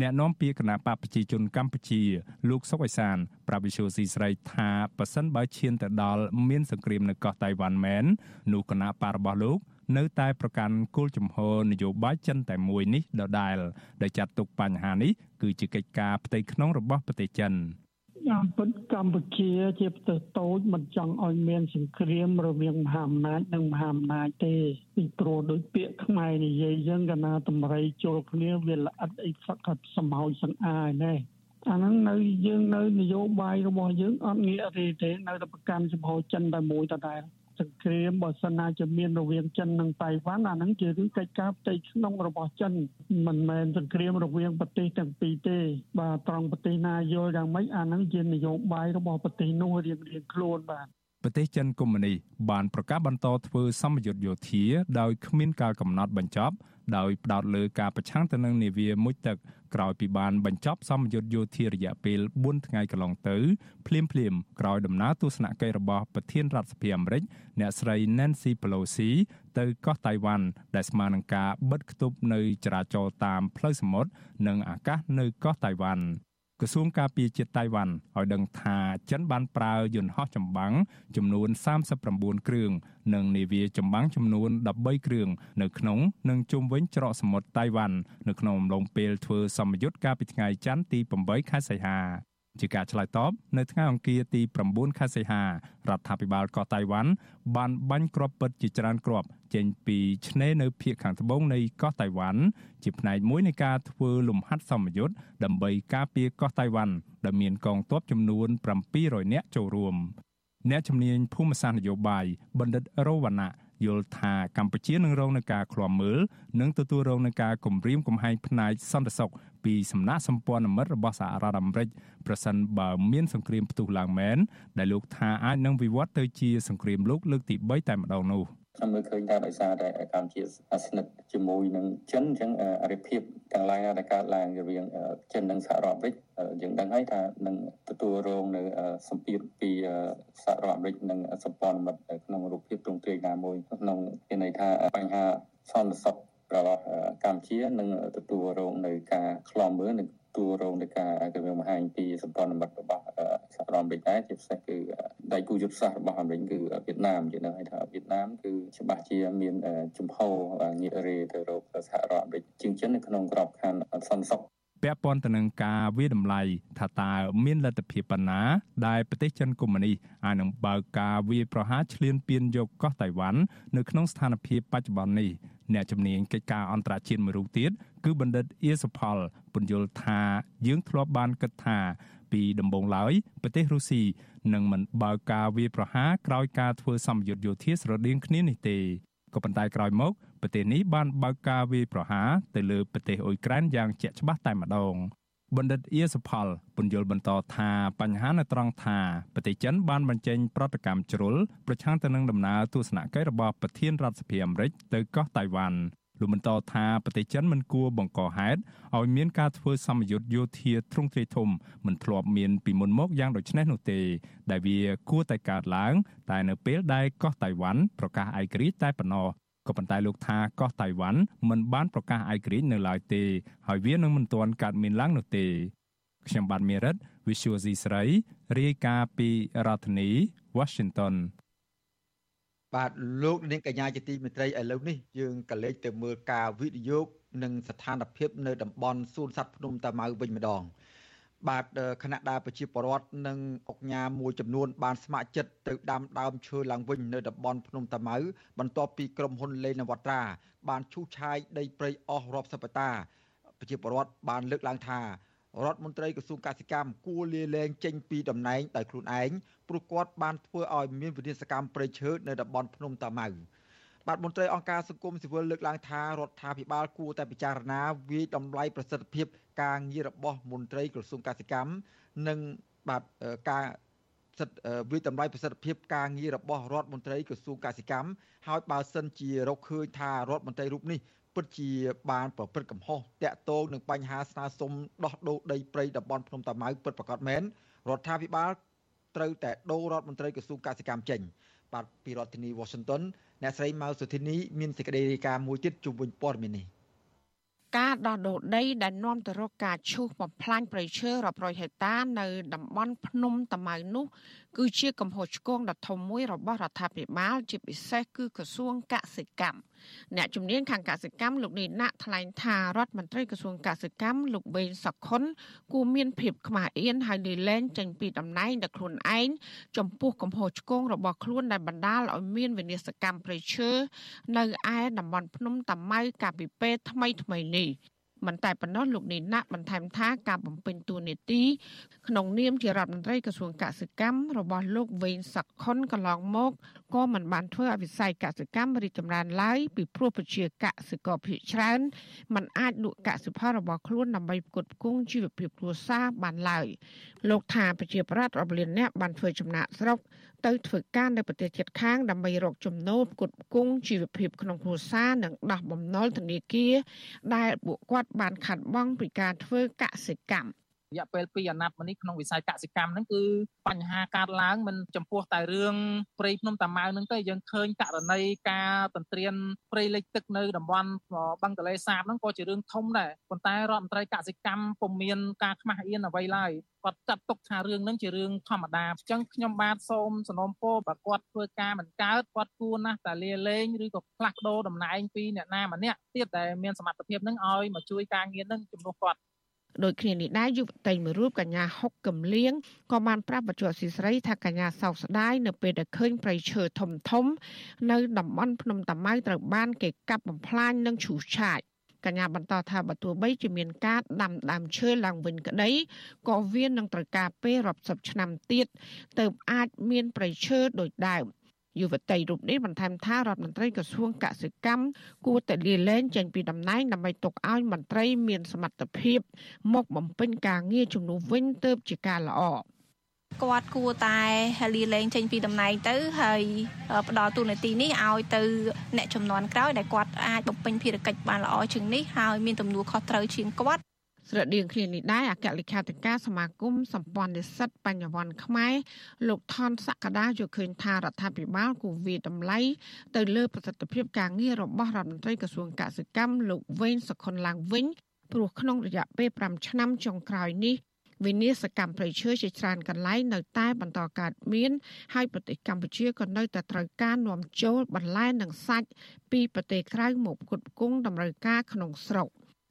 អ្នកនាំពាក្យគណៈបកប្រជាជនកម្ពុជា លោកសុកអេសានប្រាប់វិសុយស៊ីស្រីថាប៉ះសិនបើឈានទៅដល់មានសង្គ្រាមនៅកោះតៃវ៉ាន់មែននោះគណៈបករបស់លោកនៅតែប្រកាន់គោលជំហរនយោបាយចិនតែមួយនេះដដែលដែលចាត់ទុកបញ្ហានេះគឺជាកិច្ចការផ្ទៃក្នុងរបស់ប្រទេសចិន។ តាមពិតកម្ពុជាជាប្រទេសតូចមិនចង់ឲ្យមានសង្គ្រាមរវាងមហាអំណាចនិងមហាអំណាចទេពីព្រោះដោយពាក្យខ្មែរនិយាយយើងកណាតម្រៃចូលគ្នាវាល្អិតអីសឹកក៏សមោចសង្អាយណែអាហ្នឹងនៅយើងនៅនយោបាយរបស់យើងអត់ងាកទេទេនៅតែប្រកាន់ចំហចិនតែមួយដដែល សង្គ្រាមបើសិនណាជាមានរវាងចិននិងតៃវ៉ាន់អាហ្នឹងជារឿងកិច្ចការផ្ទៃក្នុងរបស់ចិនមិនមែនសង្គ្រាមរវាងប្រទេសទាំងពីរទេបាទត្រង់ប្រទេសណាយល់យ៉ាងម៉េចអាហ្នឹងជានយោបាយរបស់ប្រទេសនោះរៀងរៀងខ្លួនបាទ ប្រទេសចិនកុម្មុយនីសបានប្រកាសបន្តធ្វើសម្ពយុទ្ធយោធាដោយគ្មានកាលកំណត់បញ្ចប់ដោយផ្ដោតលើការប្រឆាំងទៅនឹងនាវាមុជទឹកក្រោយពីបានបញ្ចប់សម្ពយុទ្ធយោធារយៈពេល4ថ្ងៃកន្លងទៅភ្លាមភ្លាមក្រោយដំណើរទស្សនកិច្ចរបស់ប្រធានរដ្ឋសភាអាមេរិកអ្នកស្រី Nancy Pelosi ទៅកោះតៃវ៉ាន់ដែលស្មើនឹងការបិទគប់នៅចរាចរណ៍តាមផ្លូវសមុទ្រនិងអាកាសនៅកោះតៃវ៉ាន់ ក្រសួងការពារជាតិតៃវ៉ាន់ឲ្យដឹងថាចិនបានប្រើយន្តហោះចម្បាំងចំនួន39គ្រឿងនិងនាវាចម្បាំងចំនួន13គ្រឿងនៅក្នុងនិងជុំវិញច្រកសមុទ្រតៃវ៉ាន់នៅក្នុងអំឡុងពេលធ្វើសម្ពយុទ្ធកាលពីថ្ងៃច័ន្ទទី8ខែសីហា ជាការឆ្លើយតបនៅថ្ងៃអង្គារទី9ខែសីហារដ្ឋាភិបាលកោះតៃវ៉ាន់បានបាញ់គ្រាប់ពិតជាច្រើនគ្រាប់ចេញពីឆ្នេរនៅភូមិខាងត្បូងនៃកោះតៃវ៉ាន់ជាផ្នែកមួយនៃការធ្វើលំហាត់សម្ពយុទ្ធដើម្បីការពារកោះតៃវ៉ាន់ដែលមានកងទ័ពចំនួន700នាក់ចូលរួមអ្នកជំនាញភូមិសាស្ត្រនយោបាយបណ្ឌិតរវណ្ណៈ យល់ថាកម្ពុជានឹងរងនឹងការឃ្លាំមើលនិងទទួលរងនឹងការគំរាមកំហែងផ្នែកសន្តិសុខពីសំណាក់សម្ព័ន្ធមិត្តរបស់សហរដ្ឋអាមេរិកប្រសិនបើមានសង្គ្រាមផ្ទុះឡើងមែនដែលលោកថាអាចនឹងវិវត្តទៅជាសង្គ្រាមលោកលើកទី3តែម្ដងនោះ។ខ្ញុំមើលឃើញថាដោយសារតែកម្ពុជាស្និទ្ធជាមួយនឹងចិនអញ្ចឹងអរិភាពទាំងឡាយដែលកើតឡើងរវាងចិននិងសហរដ្ឋអាមេរិក យើងដឹងហើយថានឹងទទួលរងនៅសម្ពាធពីសហរដ្ឋអាមេរិកនិងសម្ព័ន្ធមិត្តក្នុងរូបភាពទ្រង់ទ្រាយណាមួយក្នុងមានន័យថាបញ្ហាសន្តិសុខរបស់កម្ពុជានឹងទទួលរងនៅការខ្លាំមើលនិងទួលរងនៃការគម្រាមកំហែងពីសម្ព័ន្ធមិត្តរបស់សហរដ្ឋអាមេរិកដែរជាពិសេសគឺដៃគូយុទ្ធសាស្ត្ររបស់អាមេរិកគឺវៀតណាមយើងដឹងថាវៀតណាមគឺច្បាស់ជាមានជំហរងាករេទៅរកសហរដ្ឋអាមេរិកជាងចិននៅក្នុងក្របខ័ណ្ឌសន្តិសុខ ពាក់ព័ន្ធទៅនឹងការវាតម្លៃថាតើមានលទ្ធភាពប៉ុណ្ណា ដែលប្រទេសចិនកុម្មុយនីសអាចនឹងបើកការវាប្រហារឈ្លានពានយកកោះតៃវ៉ាន់នៅក្នុងស្ថានភាពបច្ចុប្បន្ននេះអ្នកជំនាញកិច្ចការអន្តរជាតិមួយរូបទៀតគឺបណ្ឌិតអៀសុផលពន្យល់ថាយើងធ្លាប់បានគិតថា ពីដំបូងឡើយប្រទេសរុស្ស៊ីនឹងមិនបើកការវាយប្រហារក្រោយការធ្វើសម្ពយុទ្ធយោធាស្រដៀងគ្នានេះទេក៏ប៉ុន្តែក្រោយមក ប្រទេសនេះបានបើកការវាយប្រហារទៅលើប្រទេសអ៊ុយក្រែនយ៉ាងជាក់ច្បាស់តែម្ដងបណ្ឌិតអៀសផលពន្យល់បន្តថាបញ្ហានៅត្រង់ថាប្រទេសចិនបានបញ្ចេញប្រតិកម្មជ្រុលប្រឆាំងទៅនឹងដំណើរទស្សនកិច្ចរបស់ប្រធានរដ្ឋសភាអាមេរិកទៅកោះតៃវ៉ាន់លោកបន្តថាប្រទេសចិនមិនគួរបង្កហេតុឲ្យមានការធ្វើសម្ពយុទ្ធយោធាទ្រង់ទ្រាយធំមិនធ្លាប់មានពីមុនមកយ៉ាងដូចនេះនោះទេ ដែលវាគួរតែកើតឡើង តែនៅពេលដែលកោះតៃវ៉ាន់ប្រកាសឯករាជ្យតែប៉ុណ្ណោះ ក៏ប៉ុន្តែលោកថាកោះតៃវ៉ាន់មិនបានប្រកាសឯករាជ្យនៅឡើយទេហើយវានឹងមិនទាន់កើតមានឡើងនោះទេខ្ញុំបាទមេរិត Visual C ស្រីរាយការណ៍ពីរដ្ឋធានី Washington បាទលោកនាងកញ្ញាជាទីមេត្រីឥឡូវនេះយើងក៏លេចទៅមើលការវិនិយោគនិងស្ថានភាពនៅតំបន់សួនសត្វភ្នំតាម៉ៅវិញម្ដង បាទគណៈដាប្រជាពលរដ្ឋនិងអង្គការមួយចំនួនបានស្ម័គ្រចិត្តទៅដាំដើមឈើឡើងវិញនៅតំបន់ភ្នំតាម៉ៅបន្ទាប់ពីក្រុមហ៊ុនលេនវត្រា បានឈូសឆាយដីព្រៃអស់រាប់សិបហិកតាប្រជាពលរដ្ឋបានលើកឡើងថារដ្ឋមន្ត្រីក្រសួងកសិកម្មគួរលាលែងចេញពីតំណែងដោយខ្លួនឯងព្រោះគាត់បានធ្វើឲ្យមានវិធានសកម្មប្រៃឈើនៅតំបន់ភ្នំតាម៉ៅ បាទមន្ត្រីអង្គការសង្គមស៊ីវិលលើកឡើងថារដ្ឋាភិបាលគួរតែពិចារណាវិយតម្លៃប្រសិទ្ធភាពការងាររបស់មន្ត្រីក្រសួងកសិកម្មនិងបាទការសិទ្ធវិតម្លៃប្រសិទ្ធភាពការងាររបស់រដ្ឋមន្ត្រីក្រសួងកសិកម្មហើយបើសិនជារកឃើញថារដ្ឋមន្ត្រីរូបនេះពិតជាបានប្រព្រឹត្តកំហុសតាក់ទងនឹងបញ្ហាស្នើសុំដោះដូរដីព្រៃតំបន់ភ្នំតាម៉ៅពិតប្រាកដមែនរដ្ឋាភិបាលត្រូវតែដូររដ្ឋមន្ត្រីក្រសួងកសិកម្មចេញបាទពីរដ្ឋធានី Washington អ្នកស្រីម៉ៅសុធីនីមានសេចក្តីរាយការណ៍មួយទៀតជុំវិញព័ត៌មាននេះការដោះដូរដីដែលនាំទៅរកការឈូសបំផ្លាញព្រៃឈើរាប់រយហិកតានៅតំបន់ភ្នំតាម៉ៅនោះ គឺជាកំហុសឆ្គងដ៏ធំមួយរបស់រដ្ឋាភិបាល ជាពិសេសគឺក្រសួងកសិកម្មអ្នកជំនាញខាងកសិកម្មលោកនីណាក់ថ្លែងថារដ្ឋមន្ត្រីក្រសួងកសិកម្មលោកបេងសុខុនគួរមានភាពខ្មាស់អៀនហើយលីលែងចេញពីតំណែងដល់ខ្លួនឯងចំពោះកំហុសឆ្គងរបស់ខ្លួនដែលបណ្ដាលឲ្យមានវិនាសកម្មប្រៃឈើនៅឯតំបន់ភ្នំតាម៉ៅកាលពីពេលថ្មីថ្មីនេះ មិនតែប៉ុណ្ណោះលោកនីណាក់បន្ថែមថាការបំពេញតួនាទីក្នុងនាមជារដ្ឋមន្ត្រីក្រសួងកសិកម្មរបស់លោកវេងសខុនកន្លងមកក៏មិនបានធ្វើឲ្យវិស័យកសិកម្មរីកចម្រើនឡើយពីព្រោះប្រជាកសិករភាគច្រើនមិនអាចលក់កសិផលរបស់ខ្លួនដើម្បីផ្គត់ផ្គង់ជីវភាពគ្រួសារបានឡើយលោកថាប្រជាប្រដ្ឋរាប់លានអ្នកបានធ្វើចំណាក់ស្រុក ទៅធ្វើការនៅប្រទេសជិតខាងដើម្បីរកចំណូលផ្គត់ផ្គង់ជីវភាពក្នុងគ្រួសារនិងដោះបំណុលធនាគារដែលពួកគាត់បានខាត់បង់ពីការធ្វើកសិកម្ម រយៈពេល2អាណត្តិមកនេះក្នុងវិស័យកសិកម្មហ្នឹងគឺបញ្ហាកើតឡើងមិនចំពោះតែរឿងព្រៃភ្នំតាម៉ៅហ្នឹងទេយើងឃើញករណីការទន្ទ្រានព្រៃលិចទឹកនៅតំបន់បឹងទលេសាបហ្នឹងក៏ជារឿងធំដែរប៉ុន្តែរដ្ឋមន្ត្រីកសិកម្មពុំមានការខ្មាស់អៀនអ្វីឡើយគាត់ចាត់ទុកថារឿងហ្នឹងជារឿងធម្មតាអញ្ចឹងខ្ញុំបាទសូមសំណូមពរបើគាត់ធ្វើការមិនកើតគាត់គួរណាស់តែលាលែងឬក៏ផ្លាស់ប្ដូរតំណែងពីអ្នកណាម្នាក់ទៀតដែលមានសមត្ថភាពហ្នឹងឲ្យមកជួយការងារហ្នឹងជំនួសគាត់ ដោយគ្នានេះដែរយុវតីមួយរូបកញ្ញាហុកកំលៀងក៏បានប្រាប់បច្ចុប្បន្នស៊ីស្រីថាកញ្ញាសោកស្ដាយនៅពេលដែលឃើញប្រៃឈើធំធំ នៅតំបន់ភ្នំតាម៉ៅត្រូវបានគេកាប់បំផ្លាញនិងឈូសឆាយកញ្ញាបន្តថាបើទោះបីជាមានការដាំដើមឈើឡើងវិញក្តីក៏វានឹងត្រូវការពេលរាប់សិបឆ្នាំទៀតទើបអាចមានប្រៃឈើដូចដើម យុវតីរូបនេះបន្ថែមថារដ្ឋមន្ត្រីក្រសួងកសិកម្មគួរតែលាលែងចេញពីតំណែងដើម្បីទុកឲ្យមន្ត្រីមានសមត្ថភាព មកបំពេញការងារជំនួសវិញទើបជាការល្អគាត់គួរតែលាលែងចេញពីតំណែងទៅហើយផ្ដល់ទូនាទីនេះឲ្យទៅអ្នកចំនួនក្រោយដែលគាត់អាចបំពេញភារកិច្ចបានល្អជាងនេះហើយមានទំនួលខុសត្រូវជាងគាត់ ស្រដៀងគ្នានេះដែរអគ្គលេខាធិការសមាគមសម្ព័ន្ធនិស្សិតបញ្ញវន្តខ្មែរលោកថនសក្តាយល់ឃើញថារដ្ឋាភិបាលគូវាតម្លៃទៅលើប្រសិទ្ធភាពការងាររបស់រដ្ឋមន្ត្រីក្រសួងកសិកម្មលោកវេងសុខុនឡើងវិញព្រោះក្នុងរយៈពេល5ឆ្នាំចុងក្រោយនេះវិនាសកម្មប្រៃឈើជាច្រើនកន្លែងនៅតែបន្តកើតមាន ហើយប្រទេសកម្ពុជាក៏នៅតែត្រូវការនាំចូលបន្លែនិងសាច់ពីប្រទេសក្រៅមកផ្គត់ផ្គង់តម្រូវការក្នុងស្រុក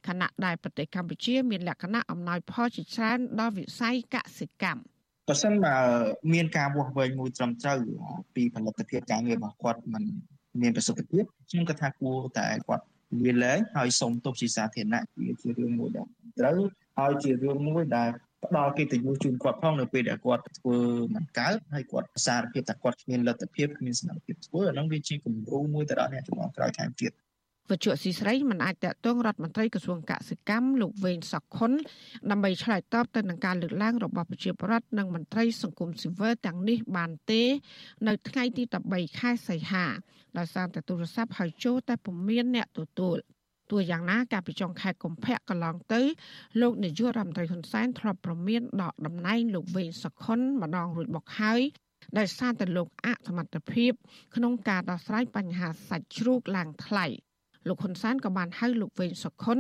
ខណៈដែលប្រទេសកម្ពុជាមានលក្ខណៈអំណោយផលជាច្រើនដល់វិស័យកសិកម្មបើសិនបើមានការវាស់វែងមួយត្រឹមត្រូវពីផលិតភាពការងាររបស់គាត់มันមានប្រសិទ្ធភាពខ្ញុំគិតថាគួរតែគាត់លាលែងហើយសូមទោសជាសាធារណៈវាជារឿងមួយដែលត្រូវហើយជារឿងមួយដែលផ្ដល់កិត្តិយសជូនគាត់ផងនៅពេលដែលគាត់ធ្វើមិនកើតហើយគាត់សារភាពថាគាត់គ្មានលទ្ធភាពគ្មានសមត្ថភាពធ្វើអាហ្នឹងវាជាគំរូមួយទៅដល់អ្នកជំនាន់ក្រោយថែមទៀត វជ្ជស៊ីស្រីមិនអាចតតងរដ្ឋមន្ត្រីក្រសួងកសិកម្មលោកវេងសុខុនដើម្បីឆ្លើយតបទៅនឹងការលើកឡើងរបស់ប្រជាពលរដ្ឋនិងមន្ត្រីសង្គមស៊ីវិលទាំងនេះបានទេ នៅថ្ងៃទី13ខែសីហាដោយសារតែទូរស័ព្ទហៅចូលតែពុំមានអ្នកទទួលទោះយ៉ាងណាការពិចុងខែកុម្ភៈកន្លងទៅ លោកនាយករដ្ឋមន្ត្រីហ៊ុនសែនធ្លាប់ប្រមានដកតំណែងលោកវេងសុខុនម្ដងរួចមកហើយដោយសារតែលោកអសមត្ថភាព ក្នុងការដោះស្រាយបញ្ហាសាច់ជ្រូកឡើងថ្លៃ លោកហ៊ុនសែនក៏បានហៅលោកវេងសុខុន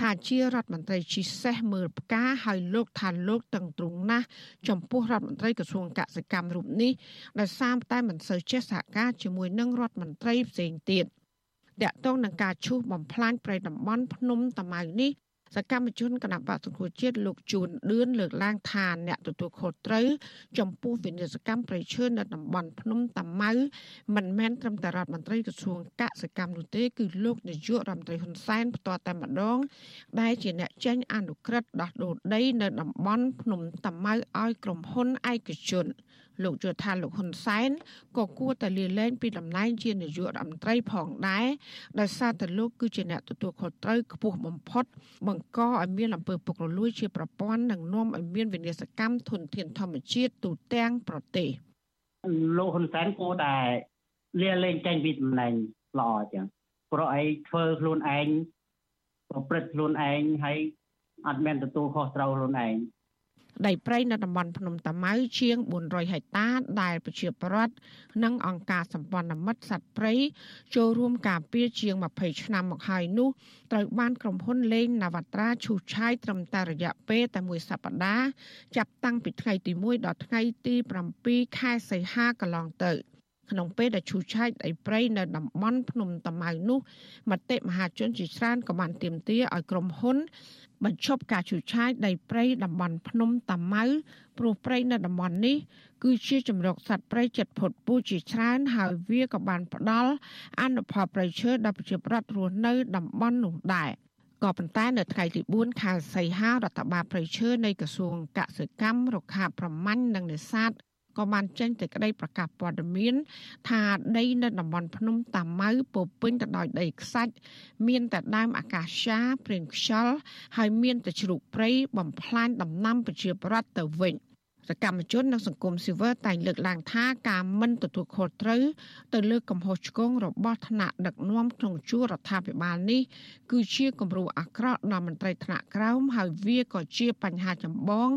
ថាជារដ្ឋមន្ត្រីជីសេះមើលផ្កាហើយលោកថាលោកតឹងទ្រង់ណាស់ចំពោះរដ្ឋមន្ត្រីក្រសួងកសិកម្មរូបនេះដោយសារតែមិនសូវចេះសហការជាមួយនឹងរដ្ឋមន្ត្រីផ្សេងទៀត។តាក់ទងនឹងការឈូសបំផ្លាញព្រៃតំបន់ភ្នំតាម៉ៅនេះ សកម្មជនគណៈបកសង្គ្រោះជាតិលោកជួនឌឿនលើកឡើងថាអ្នកទទួលខុសត្រូវចំពោះវិនិស្សកម្មប្រៃឈើនៅតំបន់ភ្នំតាម៉ៅមិនមែនត្រឹមតែរដ្ឋមន្ត្រីក្រសួងកសិកម្មនោះទេគឺលោកនាយករដ្ឋមន្ត្រីហ៊ុនសែនផ្ទាល់តែម្ដង ដែលជាអ្នកចេញអនុក្រឹត្យដោះដូរដីនៅតំបន់ភ្នំតាម៉ៅឲ្យក្រុមហ៊ុនឯកជន លោកយល់ថាលោកហ៊ុនសែនក៏គួរតែលាលែងពីតំណែងជានាយករដ្ឋមន្ត្រីផងដែរដោយសារតែលោកគឺជាអ្នកទទួលខុសត្រូវខ្ពស់បំផុត បង្កឲ្យមានអំពើពុករលួយជាប្រព័ន្ធនិងនាំឲ្យមានវិនាសកម្មធនធានធម្មជាតិទូទាំងប្រទេសលោកហ៊ុនសែនគួរតែលាលែងចេញពីតំណែងល្អចឹងព្រោះអីធ្វើខ្លួនឯងប្រព្រឹត្តខ្លួនឯងហើយអត់មានទទួលខុសត្រូវខ្លួនឯង ដីព្រៃនៅតំបន់ភ្នំតាម៉ៅជាង400ហិកតាដែលប្រជាពលរដ្ឋនិងអង្គការសម្ព័ន្ធមិត្តសត្វព្រៃចូលរួមការពារជាង20ឆ្នាំមកហើយនោះត្រូវបានក្រុមហ៊ុនលេងនវត្រាឈូសឆាយត្រឹមតែរយៈពេលតែមួយសប្តាហ៍ចាប់តាំងពីថ្ងៃទី1ដល់ថ្ងៃទី7ខែសីហាកន្លងទៅ ក្នុងពេលដែលឈូសឆាយដីព្រៃនៅតំបន់ភ្នំតាម៉ៅនោះមតិមហាជនជាច្រើនក៏បានទាមទារឲ្យក្រុមហ៊ុនបញ្ឈប់ការឈូសឆាយដីព្រៃតំបន់ភ្នំតាម៉ៅព្រោះព្រៃនៅតំបន់នេះគឺជាជំរកសត្វព្រៃចិត្តផុតពូជជាច្រើនហើយវាក៏បានផ្ដល់អនុផលព្រៃឈើដល់ប្រជាប្រដ្ឋរស់នៅតំបន់នោះដែរក៏ប៉ុន្តែនៅថ្ងៃទី4ខែសីហារដ្ឋបាលព្រៃឈើនៃក្រសួងកសិកម្មរុក្ខាប្រមាញ់និងនេសាទ ក៏បានចេញសេចក្តីប្រកាសព័ត៌មានថាដីនៅតំបន់ភ្នំតាម៉ៅពោពេញទៅដោយដីខ្សាច់មានតែដើមអាកាសាព្រៀងខ្យល់ហើយមានតែជ្រូកព្រៃបំផ្លាញដំណាំប្រជាប្រដ្ឋទៅវិញ។ សកម្មជននិងសង្គមស៊ីវិលតែងលើកឡើងថាការមិនទទួលខុសត្រូវទៅលើកំហុសឆ្គងរបស់ថ្នាក់ដឹកនាំក្នុងជួររដ្ឋាភិបាលនេះគឺជាគំរូអាក្រក់ដល់មន្ត្រីថ្នាក់ក្រោមហើយវាក៏ជាបញ្ហាចម្បង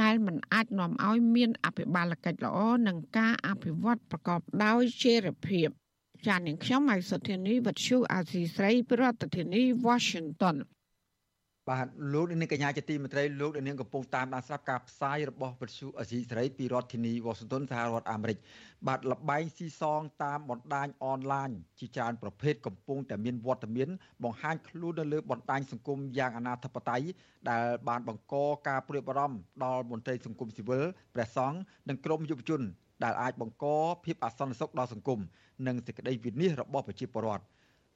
ដែលមិនអាចនាំឲ្យមានអភិបាលកិច្ចល្អនិងការអភិវឌ្ឍប្រកបដោយចីរភាពចាននាងខ្ញុំម៉ៃសុធានីវັດឈូអាស៊ីស្រីប្រធានាធិបតី Washington បាទលោកនាងកញ្ញាជាទីមេត្រីលោកនាងកំពុងតាមដានស្រាប់ការផ្សាយរបស់វិទ្យុអេស៊ីសេរីពីរដ្ឋធានីវ៉ាស៊ីនតោនសហរដ្ឋអាមេរិកបាទលបែងស៊ីសងតាមបណ្ដាញអនឡាញជាច្រើនប្រភេទកំពុងតែមានវត្តមានបង្ហាញខ្លួននៅលើបណ្ដាញសង្គមយ៉ាងអនាធបត័យដែលបានបង្កការព្រួយបារម្ភដល់មន្ត្រីសង្គមស៊ីវិលព្រះសង្ឃនិងក្រមយុវជនដែលអាចបង្កភាពអសន្តិសុខដល់សង្គមនិងសេចក្តីវិនិច្ឆ័យរបស់ប្រជាពលរដ្ឋ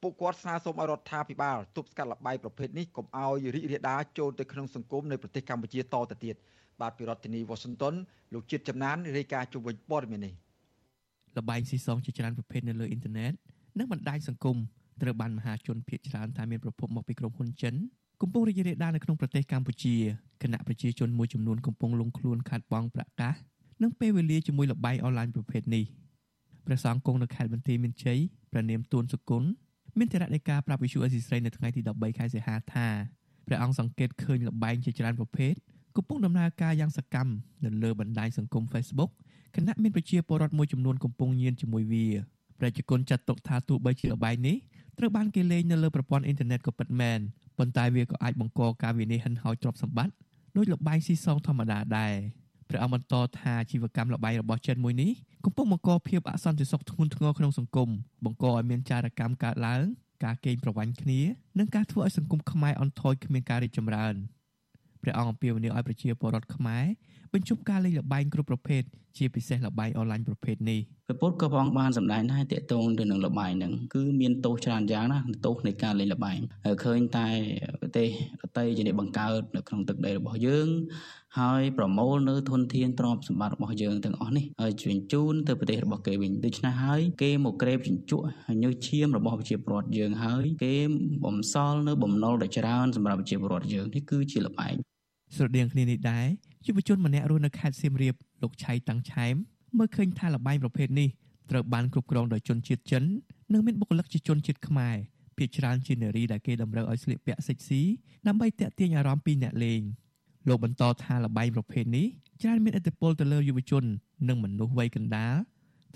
ពួកគាត់ស្នើសុំឲ្យរដ្ឋាភិបាលទប់ស្កាត់លបាយប្រភេទនេះកុំឲ្យរីករាលដាលចូលទៅក្នុងសង្គមនៅប្រទេសកម្ពុជាតទៅទៀតបាទពីរដ្ឋធានី Washington លោកជាតិចំណានរាយការណ៍ជុំវិញព័ត៌មាននេះលបាយស៊ីសងជាច្រើនប្រភេទនៅលើអ៊ីនធឺណិតនិងបណ្ដាញសង្គមត្រូវបានមហាជនភៀសច្រើនថាមានប្រភពមកពីក្រុមហ៊ុនចិនកំពុងរីករាលដាលនៅក្នុងប្រទេសកម្ពុជាគណៈប្រជាជនមួយចំនួនកំពុងលងខ្លួនខាត់បងប្រកាសនិងពេលវេលាជាមួយលបាយអនឡាញប្រភេទនេះព្រះសង្ឃគង់នៅខេត្តបន្ទាយមានជ័យព្រះនាមទួនសុគន្ធ មានទរណការប្រាប់វិសុអេស៊ីស្រីនៅថ្ងៃទី13ខែសីហាថាព្រះអង្គសង្កេតឃើញលបែងជាច្រើនប្រភេទកំពុងដំណើរការយ៉ាងសកម្មនៅលើបណ្ដាញសង្គម Facebook គណៈមានប្រជាពលរដ្ឋមួយចំនួនកំពុងញៀនជាមួយវាប្រជាជនចាត់ទុកថាទោះបីជាលបែងនេះត្រូវបានគេលេងនៅលើប្រព័ន្ធអ៊ីនធឺណិតក៏ពិតមែនប៉ុន្តែវាក៏អាចបង្កការវិនិច្ឆ័យហិនហោចទ្រព្យសម្បត្តិដោយលបែងស៊ីសងធម្មតាដែរ ព្រះអង្គបន្តថាជីវកម្មលបែងរបស់ចិនមួយនេះកំពុងបង្កភាពអសន្តិសុខធ្ងន់ធ្ងរក្នុងសង្គមបង្កឲ្យមានចារកម្មកើតឡើងការកេងប្រវ័ញ្ចគ្នានិងការធ្វើឲ្យសង្គមខ្មែរអន់ថយគ្មានការរីកចម្រើនព្រះអង្គអំពាវនាវឲ្យប្រជាពលរដ្ឋខ្មែរបញ្ឈប់ការលេងល្បែងគ្រប់ប្រភេទជាពិសេសល្បែងអនឡាញប្រភេទនេះ។ព្រះពុទ្ធក៏ព្រះអង្គបានសម្ដែងដែរតកតងទៅនឹងលបែងហ្នឹងគឺមានទោសច្រើនយ៉ាងណាទោសនៃការលេងលបែងហើយឃើញតែប្រទេសប្រទេសជាអ្នកបង្កើតនៅក្នុងទឹកដីរបស់យើងហើយប្រមូលនៅធនធានទ្រព្យសម្បត្តិរបស់យើងទាំងអស់នេះហើយជញ្ជូនទៅប្រទេសរបស់គេវិញដូច្នេះហើយគេមកក្រេបជញ្ជក់ញើសឈាមរបស់ប្រជាពលរដ្ឋយើងហើយគេបំសល់នៅបំណុលដ៏ច្រើនសម្រាប់ប្រជាពលរដ្ឋយើងនេះគឺជាលបែងស្រដៀងគ្នានេះដែរយុវជនម្នាក់រស់នៅខេត្តសៀមរាបលោកឆៃតាំងឆែម មើលឃើញថាលបែងប្រភេទនេះត្រូវបានគ្រប់គ្រងដោយជនជាតិចិននិងមានបុគ្គលិកជាជនជាតិខ្មែរភាគច្រើនជានារីដែលគេតម្រូវឲ្យស្លៀកពាក់សិចស៊ីដើម្បីទាក់ទាញអារម្មណ៍ពីអ្នកលេងលោកបន្តថាលបែងប្រភេទនេះច្រើនមានឥទ្ធិពលទៅលើយុវជន និងមនុស្សវ័យកណ្ដាល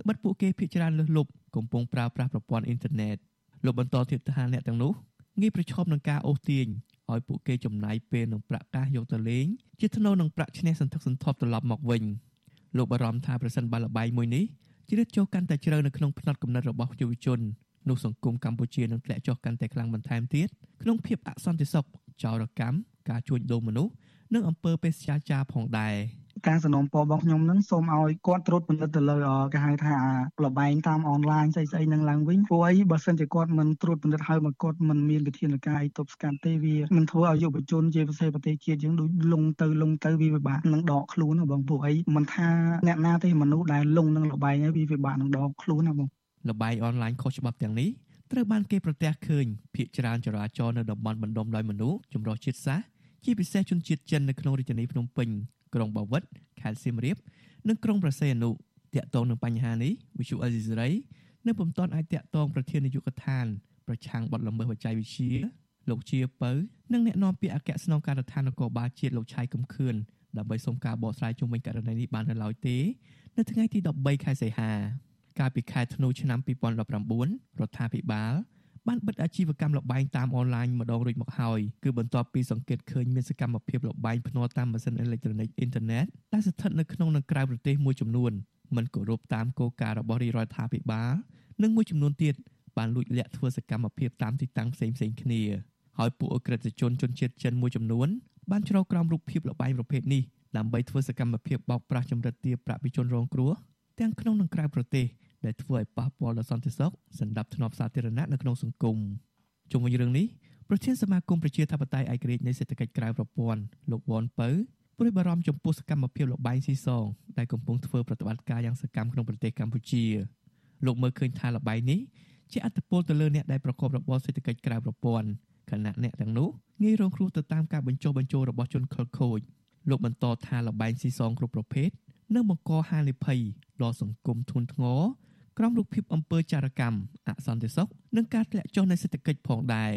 ត្បិតពួកគេភាគច្រើនលើសលប់កំពុងប្រើប្រាស់ប្រព័ន្ធអ៊ីនធឺណិតលោកបន្តទៀតថាអ្នកទាំងនោះងាយប្រឈមនឹងការអូសទាញឲ្យពួកគេចំណាយពេលនឹងប្រាក់កាសយកទៅលេងជាថ្នូវនឹងប្រាក់ឈ្នះសន្ធឹកសន្ធាប់ត្រឡប់មកវិញ លោកបារម្ភថាប្រសិនបើលបែងមួយនេះជ្រៀតចូលកាន់តែជ្រៅនៅក្នុងផ្នត់គំនិតរបស់យុវជននោះសង្គមកម្ពុជានឹងធ្លាក់ចុះកាន់តែខ្លាំងបន្ថែមទៀតក្នុងភាពអសន្តិសុខចោរកម្មការជួញដូរមនុស្សនិងអំពើបេសកចារផងដែរ ការសំណូមពររបស់ខ្ញុំនឹងសូមឲ្យគាត់ត្រួតពិនិត្យទៅលើគេហៅថាលបែងតាមអនឡាញស្អីស្អីនឹងឡើងវិញព្រោះអីបើសិនជាគាត់មិនត្រួតពិនិត្យហើយមកគាត់មិនមានវិធានការអីទប់ស្កាត់ទេវានឹងធ្វើឲ្យយុវជនជាពិសេសប្រទេសជាតិយើងដូចលងទៅលងទៅវាពិបាកនឹងដកខ្លួនបងព្រោះអីមិនថាអ្នកណាទេមនុស្សដែលលងនឹងលបែងហើយវាពិបាកនឹងដកខ្លួនណាបងលបែងអនឡាញខុសច្បាប់ទាំងនេះត្រូវបានគេប្រទះឃើញភាគច្រើនចរាចរណ៍នៅតំបន់បណ្ដុំដោយមនុស្សចម្រុះជាតិសាសន៍ជាពិសេសជនជាតិចិននៅក្នុងរាជធានីភ្នំពេញ ក្រុងបាវិតខេត្តសៀមរាបនិងក្រុងប្រសេអនុតាក់ទងនឹងបញ្ហានេះវិសុអេស៊ីសរ៉ៃនៅពុំទាន់អាចតាក់ទងប្រធាននាយកដ្ឋានប្រឆាំងបទល្មើសបច្ចេកវិទ្យាលោកជាពៅនិងអ្នកនាំពាក្យអគ្គស្នងការដ្ឋាននគរបាលជាតិលោកឆៃកំខឿនដើម្បីសុំការបកស្រាយជុំវិញករណីនេះបាននៅឡើយទេ នៅថ្ងៃទី13ខែសីហាកាលពីខែធ្នូឆ្នាំ2019រដ្ឋាភិបាល បានបិទអាជីវកម្មលបែងតាមអនឡាញម្ដងរួចមកហើយគឺបន្ទាប់ពីសង្កេតឃើញមានសកម្មភាពលបែងភ្នាល់តាមម៉ាស៊ីនអេឡិចត្រូនិកអ៊ីនធឺណិតដែលស្ថិតនៅក្នុងនិងក្រៅប្រទេសមួយចំនួនមិនគោរពតាមគោលការណ៍របស់រាជរដ្ឋាភិបាលនិងមួយចំនួនទៀតបានលួចលាក់ធ្វើសកម្មភាពតាមទីតាំងផ្សេងផ្សេងគ្នាហើយពួកអក្រិតជនជនជាតិចិនមួយចំនួនបានច្រកក្រោមរូបភាពលបែងប្រភេទនេះដើម្បីធ្វើសកម្មភាពបោកប្រាស់ចម្រិតទាបប្រាក់ពីជនរងគ្រោះទាំងក្នុងនិងក្រៅប្រទេស ដែលធ្វើឲ្យប៉ះពាល់ដល់សន្តិសុខសន្តិភាពធ្នាប់សាធារណៈនៅក្នុងសង្គមជុំវិញរឿងនេះប្រធានសមាគមប្រជាធិបតេយ្យឯករាជ្យនៃសេដ្ឋកិច្ចក្រៅប្រព័ន្ធលោកវ៉ាន់ពៅព្រួយបារម្ភចំពោះសកម្មភាពលបែងស៊ីសងដែលកំពុងធ្វើប្រតិបត្តិការយ៉ាងសកម្មក្នុងប្រទេសកម្ពុជាលោកមើលឃើញថាលបែងនេះជាអត្តពលទៅលើអ្នកដែលប្រកបរបរសេដ្ឋកិច្ចក្រៅប្រព័ន្ធខណៈអ្នកទាំងនោះងាយរងគ្រោះទៅតាមការបញ្ចុះបញ្ចូលរបស់ជនខិលខូចលោកបន្តថាលបែងស៊ីសងគ្រប់ប្រភេទនឹងបង្កហានិភ័យដល់សង្គមធ្ងន់ធ្ងរ ក្រោមរូបភាពអំពើចារកម្មអសន្តិសុខនិងការធ្លាក់ចុះនៃសេដ្ឋកិច្ចផងដែរ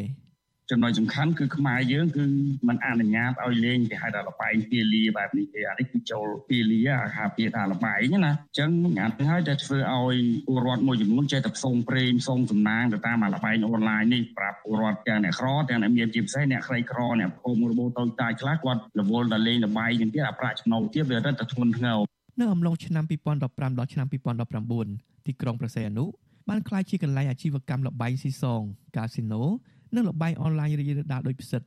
ចំណុចសំខាន់គឺខ្មែរយើងគឺมันអនុញ្ញាតឲ្យលេងគេហៅថាលបែងពាលាបែបនេះទេអានេះគឺចូលពាលាអាហាពាថាលបែងណាអញ្ចឹងអានេះហើយតែធ្វើឲ្យពលរដ្ឋមួយចំនួនចេះតែផ្សងព្រេងផ្សងសំណាងទៅតាមអាលបែងអនឡាញនេះប្រាប់ពលរដ្ឋទាំងអ្នកក្រទាំងអ្នកមានជាពិសេសអ្នកក្រីក្រអ្នកភូមិរបូតូចតាចខ្លះគាត់រវល់តែលេងលបែងនេះទៀតអាប្រាក់ចំណូលទៀតវារឹតតែធ្ងន់ធ្ងរនៅអំឡុងឆ្នាំ2015ដល់ឆ្នាំ2019 ទីក្រុងប្រសេអនុបានក្លាយជាកន្លែងអាជីវកម្មលបែងស៊ីសង កាស៊ីណូនិងលបែងអនឡាញរីករាលដាលដោយផ្សិត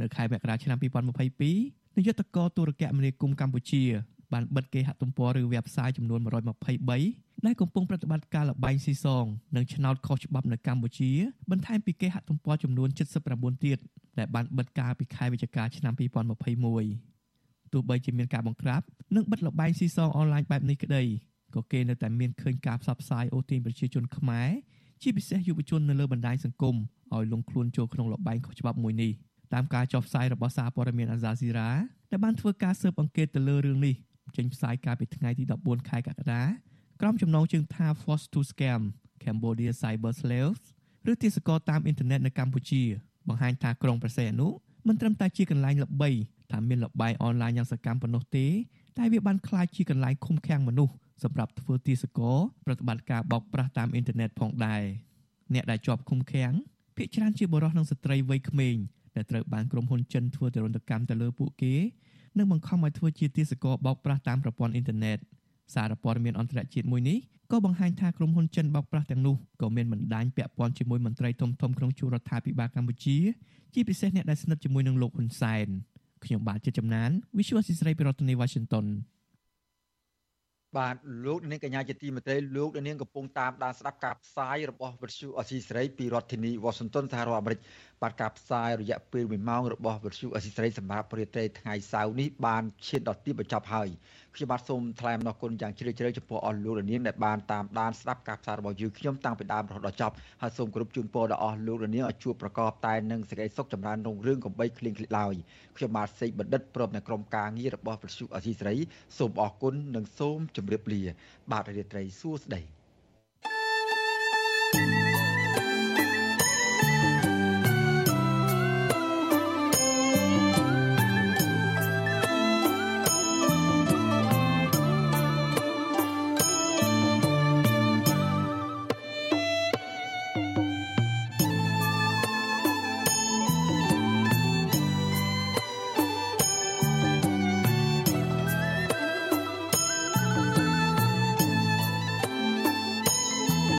នៅខែមករាឆ្នាំ2022នាយកតកទូរគមនាគមន៍កម្ពុជា បានបិទគេហទំព័រឬ website ចំនួន123ដែលកំពុងប្រតិបត្តិការលបែងស៊ីសង និងឆ្នោតខុសច្បាប់នៅកម្ពុជា បន្ថែមពីគេហទំព័រចំនួន79ទៀតដែលបានបិទការពីខែវិច្ឆិកាឆ្នាំ2021ទោះបីជាមានការបង្ក្រាបនិងបិទលបែងស៊ីសងអនឡាញបែបនេះក្តី ក៏គេនៅតែមានឃើញការផ្សព្វផ្សាយអូសទាញប្រជាជនខ្មែរជាពិសេសយុវជននៅលើបណ្ដាញសង្គមឲ្យលងខ្លួនចូលក្នុងលបែងខុសច្បាប់មួយនេះតាមការចុះផ្សាយរបស់សារព័ត៌មានអាហ្សាស៊ីរ៉ាដែលបានធ្វើការស៊ើបអង្កេតទៅលើរឿងនេះចេញផ្សាយកាលពីថ្ងៃទី14ខែកក្កដាក្រុមចំណងជើងថា Force to Scam Cambodia Cyber Slaves ឬទាសករតាមអ៊ីនធឺណិតនៅកម្ពុជាបង្ហាញថាក្រុងប្រសេអនុមិនត្រឹមតែជាកន្លែងល្បីថាមានលបែងអនឡាញយ៉ាងសកម្មប៉ុណ្ណោះទេតែវាបានក្លាយជាកន្លែងឃុំឃាំងមនុស្ស សម្រាប់ធ្វើទាសករប្រតិបត្តិការបោកប្រាស់តាមអ៊ីនធឺណិតផងដែរអ្នកដែលជាប់ឃុំឃាំងភាគច្រើនជាបុរសនិងស្ត្រីវ័យក្មេងដែលត្រូវបានក្រុមហ៊ុនចិនធ្វើទរណកម្មទៅលើពួកគេនិងបង្ខំឲ្យធ្វើជាទាសករបោកប្រាស់តាមប្រព័ន្ធអ៊ីនធឺណិតសារព័ត៌មានអន្តរជាតិមួយនេះក៏បង្ហាញថាក្រុមហ៊ុនចិនបោកប្រាស់ទាំងនោះក៏មានបណ្ដាញពាក់ព័ន្ធជាមួយមន្ត្រីធំៗក្នុងជួររដ្ឋាភិបាលកម្ពុជាជាពិសេសអ្នកដែលស្និទ្ធជាមួយនឹងលោកហ៊ុនសែនខ្ញុំបាទជាចំណាន Visual Assisray ពីរដ្ឋធានី Washington បាទលោកនាងកញ្ញាជាទីមេត្រីលោកនាងកំពុងតាមដានស្ដាប់ការផ្សាយរបស់វិទ្យុអស៊ីសេរីពីរដ្ឋធានីវ៉ាស៊ីនតោនសហរដ្ឋអាមេរិក បាទការផ្សាយរយៈពេល1ម៉ោងរបស់វិទ្យុអស៊ីសេរីសម្រាប់ព្រឹត្តិការណ៍ថ្ងៃសៅរ៍នេះបានឈានដល់ទីបញ្ចប់ហើយខ្ញុំបាទសូមថ្លែងអំណរគុណយ៉ាងជ្រាលជ្រៅចំពោះអស់លោកនាងដែលបានតាមដានស្ដាប់ការផ្សាយរបស់យើងខ្ញុំតាំងពីដើមរហូតដល់ចប់ហើយសូមគោរពជូនពរដល់អស់លោកនាងឲ្យជួបប្រកបតែនឹងសេចក្តីសុខចម្រើនរុងរឿងកំបីគ្លៀងគ្លៀកឡើយខ្ញុំបាទសេកបណ្ឌិតព្រមទាំងក្រុមការងាររបស់វិទ្យុអស៊ីសេរីសូមអរគុណនិងសូមជម្រាបលា បាទរាត្រីសួស្តី